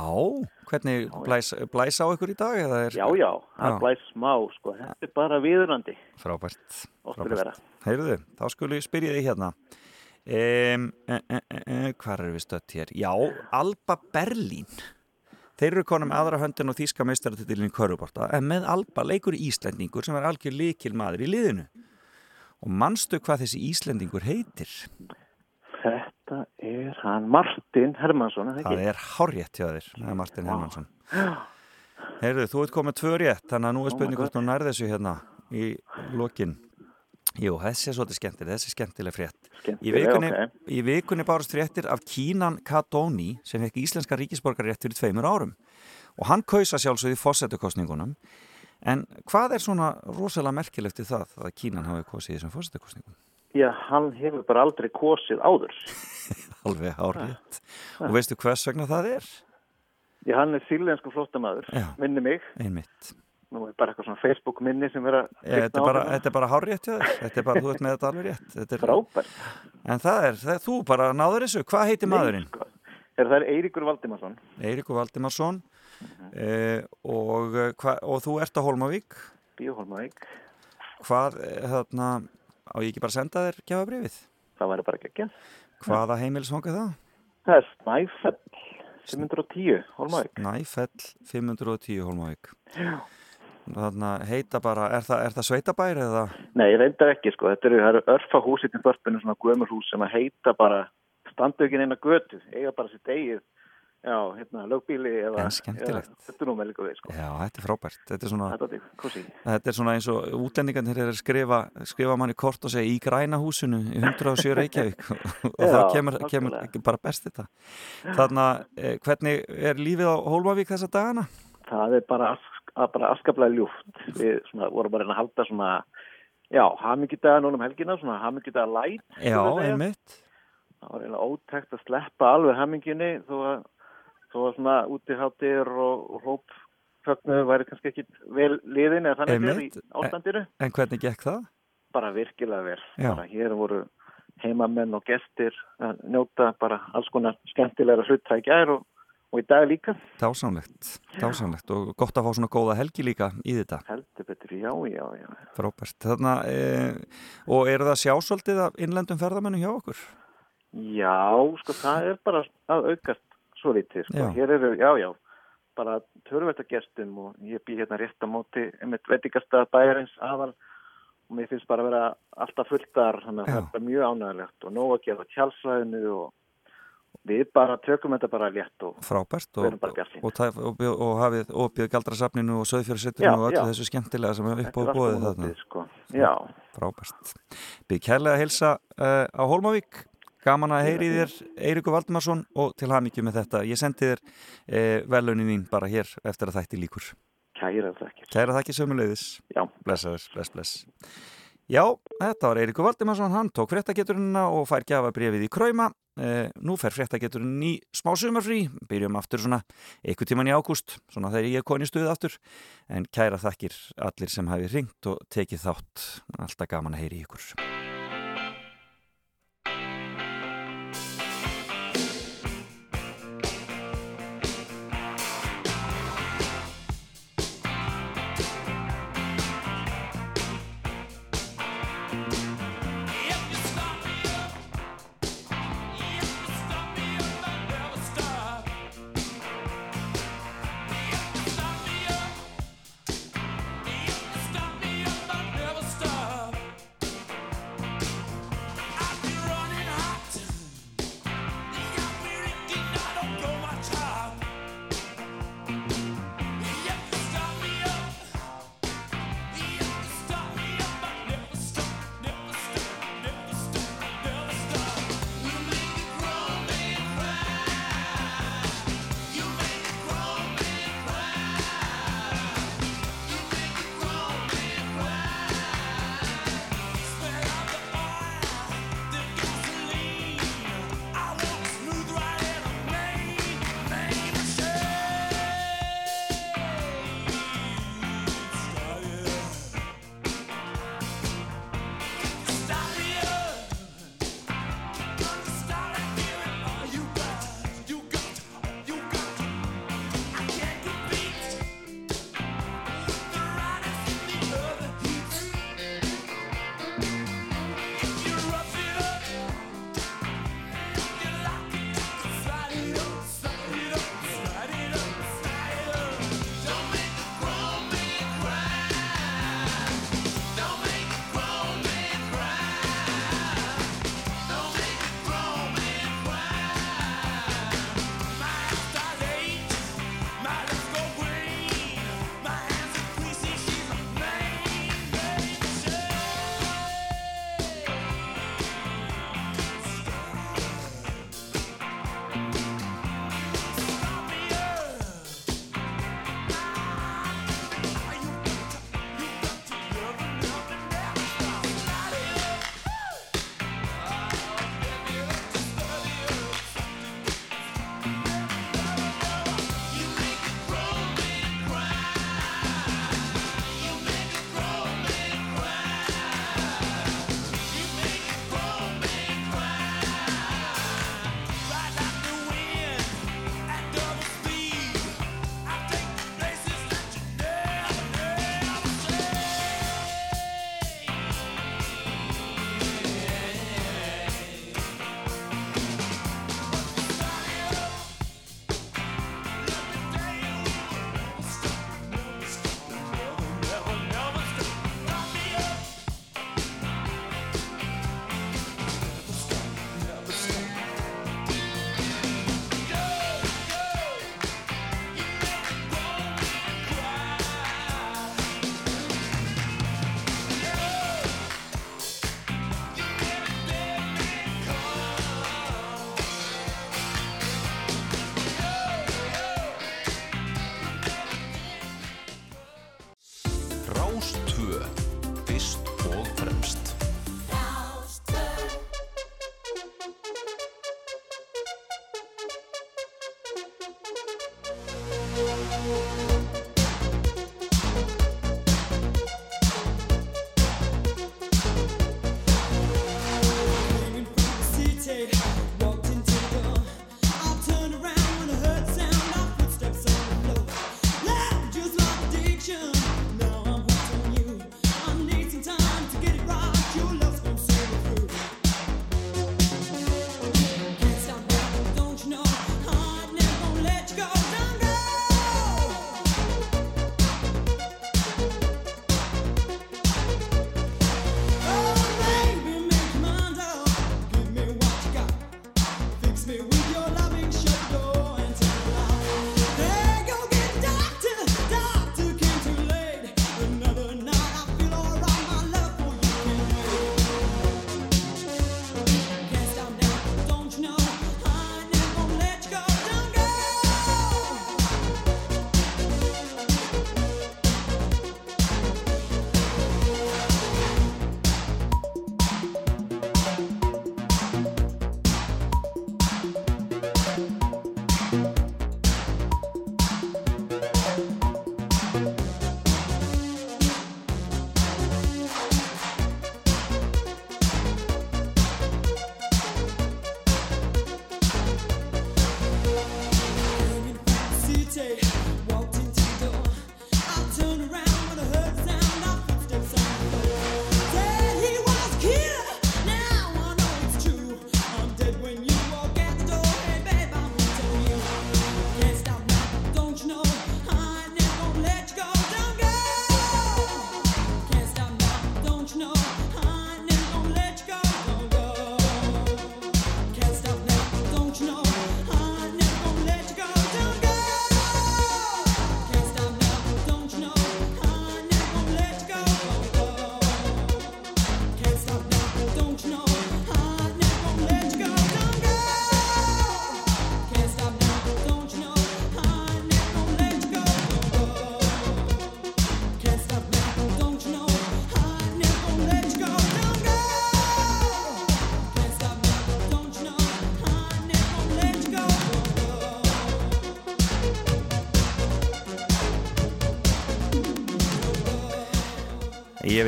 hvernig blæs, blæs á ykkur í dag? Er, Já, já, það blæs smá, sko. Þetta er bara viðurandi. Frábært. Óttur að vera. Heyrðu, þá skulle ég spyrja þig hérna. Um, e, e, e, e, hvað eru við stött hér? Já, Alba Berlín. Þeir eru konum aðra höndin og þýska meistaratitilin í Köruborta, en með Alba leikur Íslendingur sem er algjör líkil maður í liðinu. Og manstu hvað þessi Íslendingur heitir? Þetta er hann Martin Hermansson, er það er hárrétt hjá þér, það er Martin Hermansson. Heyrðu, þú ert komið tvö rétt, þannig að nú er Oh spurning hvort þú nærði þessu hérna í lokin. Jú, þessi er svolítið skemmtileg, þessi er skemmtileg frétt. Í vikunni, ok. í vikunni bárust fréttir af Kínan Kadóni sem fekk íslenska ríkisborgarrétt fyrir tveimur árum. Og hann kausa sjálfsögði fósettukostningunum. En hvað er svona rosalega merkilegt í það að Kínan hafi kosið þessum fósettukostningum? Já, hann hefur bara aldrei kosið áður. Alveg hárrétt. Og veistu hvers vegna það er? Já, hann er sílensku flóttamaður, Já. minni mig. Einmitt. Nú er bara eitthvað svona Facebook minni sem vera Ég, þetta, er bara, er þér. Þetta er bara, þú ert með þetta alveg rétt. Þetta er, Frábært. En það er, það, þú bara náður þessu. Hvað heitir maðurinn? Er það er Eiríkur Valdimarsson. Eiríkur Valdimarsson Mhm. eh, og, eh, hva, og þú ert á Holmavík. Bíóholmavík. Hvað, eh, þarna, á ég ekki bara að senda þér gefabrifið? Það væri bara ekki. Hvaða heimilisfang er það? Það er Snæfell 510, Holmavík. Næfell 510 Holmavík. Já. Þarna heita bara, er það, er það sveitabær eða? Nei, reyndar ekki sko. Þetta eru, það eru örfa hús í þorpinu, svona gömur hús sem að heita bara, standu ekki neina götu, eiga bara sitt eigið, já, hérna, lögbíli eða... Þetta er við sko. Já, þetta er frábært. Þetta er svona, Þetta er svona eins og útlendingarnir er að skrifa, skrifa manni kort og segja í græna húsinu í 107 Reykjavík og þá kemur, kemur bara best þetta. Þarna, eh, hvernig er lífið á Hólmavík þessa dagana? Það er bara, að- bara askaplega ljúft. Við svona, vorum bara að að halda svona, já, hamingjudaga núna um helgina, svona hamingjudaga light. Já, einmitt. Það var eiginlega ótækt að sleppa alveg hamingjunni þó að, þó að svona útiháttir og, og hópfögnuður væri kannski ekki vel liðin eða þannig séð í Einmitt. ástandinu. En hvernig gekk það? Bara virkilega vel. Bara hér voru heimamenn og gestir að njóta bara alls konar skemmtilegra gær og, og í dag líka. Dásamlegt, dásamlegt og gott að fá svona góða helgi líka í þetta. Heldur betur, já, já, já. Frábært. Þarna, e, og eru það sjásvöldið af innlendum ferðamennum hjá okkur? Já, sko, það er bara að aukast svo litið, sko. Já. Hér eru, já, já, bara törvægt að gestum og ég bý hérna rétt á móti einmitt veitingasta bæjarins aðal og mér finnst bara að vera alltaf fulltar, þannig að það er mjög ánægilegt og nóg að gera tjálsvæðinu og við bara tökum þetta bara létt og Frábært Við og, og, og, og, hafið opið galdrasafninu og Já, söðfjörðsetturinu og öllu þessu skemmtilega sem upp á Þetta er allt bóðið þarna. sko. Frábært. Byrð kærlega að heilsa uh, á Hólmavík. Gaman að heyri þér Eiríku Valdimarsson og til hamingju með þetta. Ég sendi þér uh, velunin þín bara hér eftir að þætti líkur. Kæra þakkir. Kæra þakkir sömuleiðis. Já. Blessaður, bless, bless. Já, þetta var Eiríku Valdimarsson, hann tók fréttageturina og fær gjafa brefið í kræma. Eh, nú fer fréttageturinn í smá sumarfrí, byrjum aftur svona einhver tíman í ágúst, svona þegar ég er koni stuð aftur. En kæra þakkir allir sem hafi ringt og tekið þátt, alltaf gaman að heyri ykkur.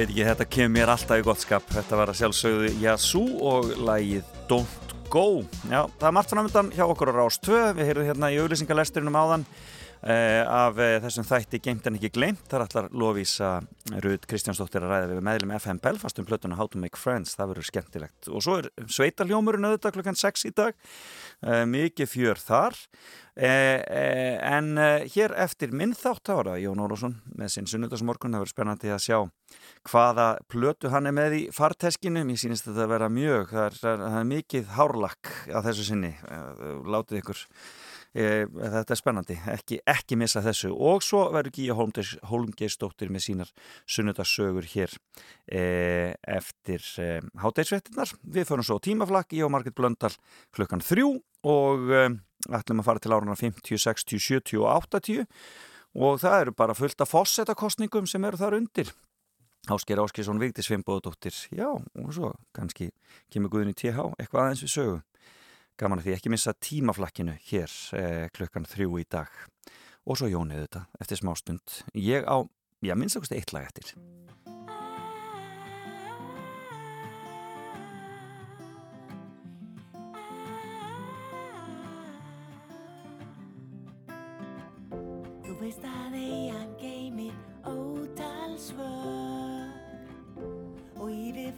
Veit ekki, þetta kemur mér alltaf í gott skap. Þetta var að sjálfsögðu Yazoo og lagið Don't Go. Já, það er margt framöndan hjá okkur á Rás 2. Við heyrðum hérna í auðlýsingalesturinnum áðan eh, af eh, þessum þætti Geimt en ekki gleimt. Það er allar Lofísa Rud Kristjánsdóttir að ræða við meðlum FM Belfast um plötuna How to Make Friends. Það verður skemmtilegt. Og svo er sveitaljómurinn auðvitað klukkan 6 í dag. Eh, mikið fjör þar. Eh, eh, en eh, hér eftir minn þátt ára, Jón Ólafsson með sinn sunnudagsmorgun, það verður spennandi að sjá hvaða plötu hann er með í farteskinu, mér sýnist þetta að vera mjög það er, það er, það mikið hárlakk á þessu sinni, Eh, látið ykkur eh, þetta er spennandi. Ekki, ekki missa þessu. Og svo verður Gíja Holmgeistóttir með sínar sunnudagssögur hér eh, eftir hátægisvettinnar, við förum svo tímaflakk, ég og Margit Blöndal klukkan þrjú og ætlum að fara til áruna 50, 60, 70 og 80 og það eru bara fullt af fósettakostningum sem eru þar undir Ásker Áskesson, Vigdís Fimboðdóttir já, og svo kannski kemur Guðin í TH, eitthvað aðeins við sögu. Gaman að því ekki missa tímaflakkinu hér eh, klukkan þrjú í dag. Og svo Jónið þetta eftir smástund. Ég á, já minnst okkur eitt lag eftir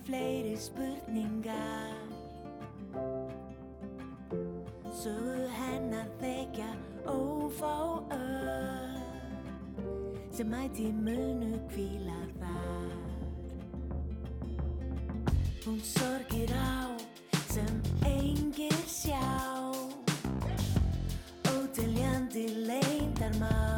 fleiri spurningar Sögu hennar þekja ófá ör sem mæti munu kvíla þar. Hún sorgir á sem engir sjá. Óteljandi leyndarmá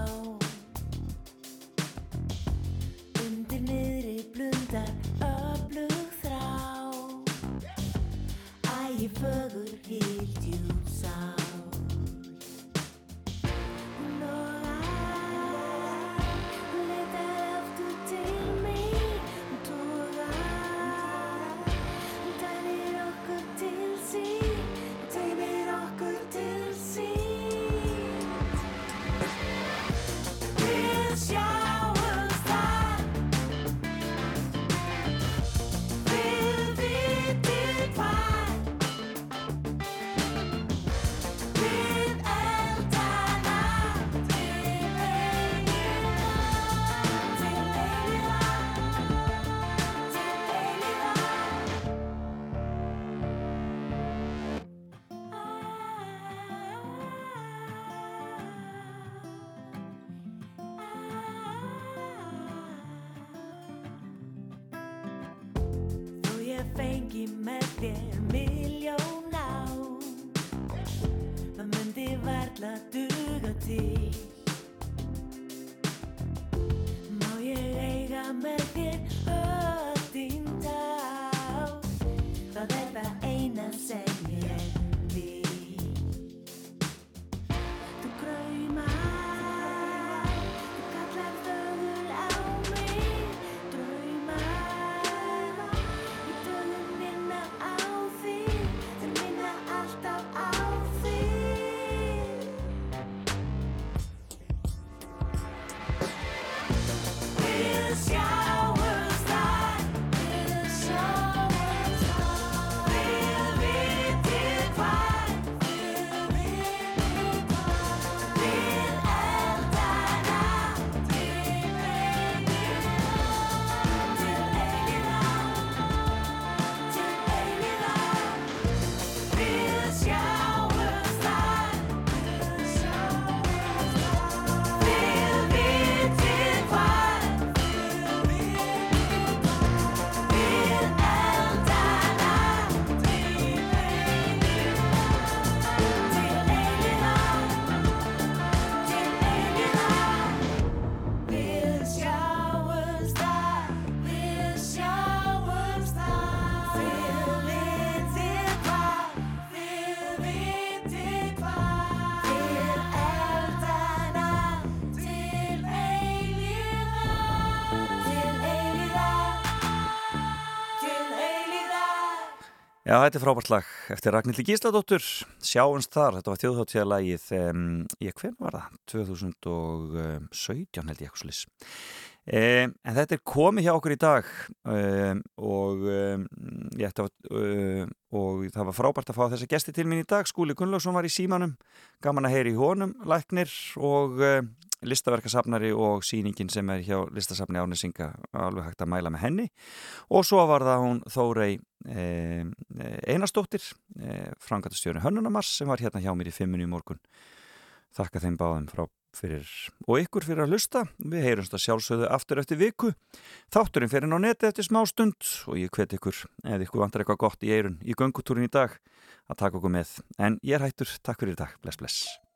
never Já, þetta er frábært lag eftir Ragnhildi Gísladóttur. Sjáumst þar, þetta var þjóðháttíðalagið ég, hvern var það? 2017 held ég eitthvað En þetta er komið hjá okkur í dag og ég ætti að og það var frábært að fá þessa gesti til mín í dag. Skúli Gunnlaugsson var í símanum. Gaman að heyri í honum, læknir og listaverkasafnari og síningin sem er hjá listasafni Árnesinga alveg hægt að mæla með henni. Og svo var það hún Þórei eh, Einarsdóttir eh, frangatastjóri Hönnunamars sem var hérna hjá mér í fimminu í morgun. Þakka þeim báðum frá fyrir og ykkur fyrir að hlusta. Við heyrumst að sjálfsögðu aftur eftir viku. Þátturinn fyrir á neti eftir smá stund og ég hvet ykkur eða ykkur vantar eitthvað gott í eirun í göngutúrin í dag að taka okkur með. En ég er hættur, takk fyrir í dag, bless bless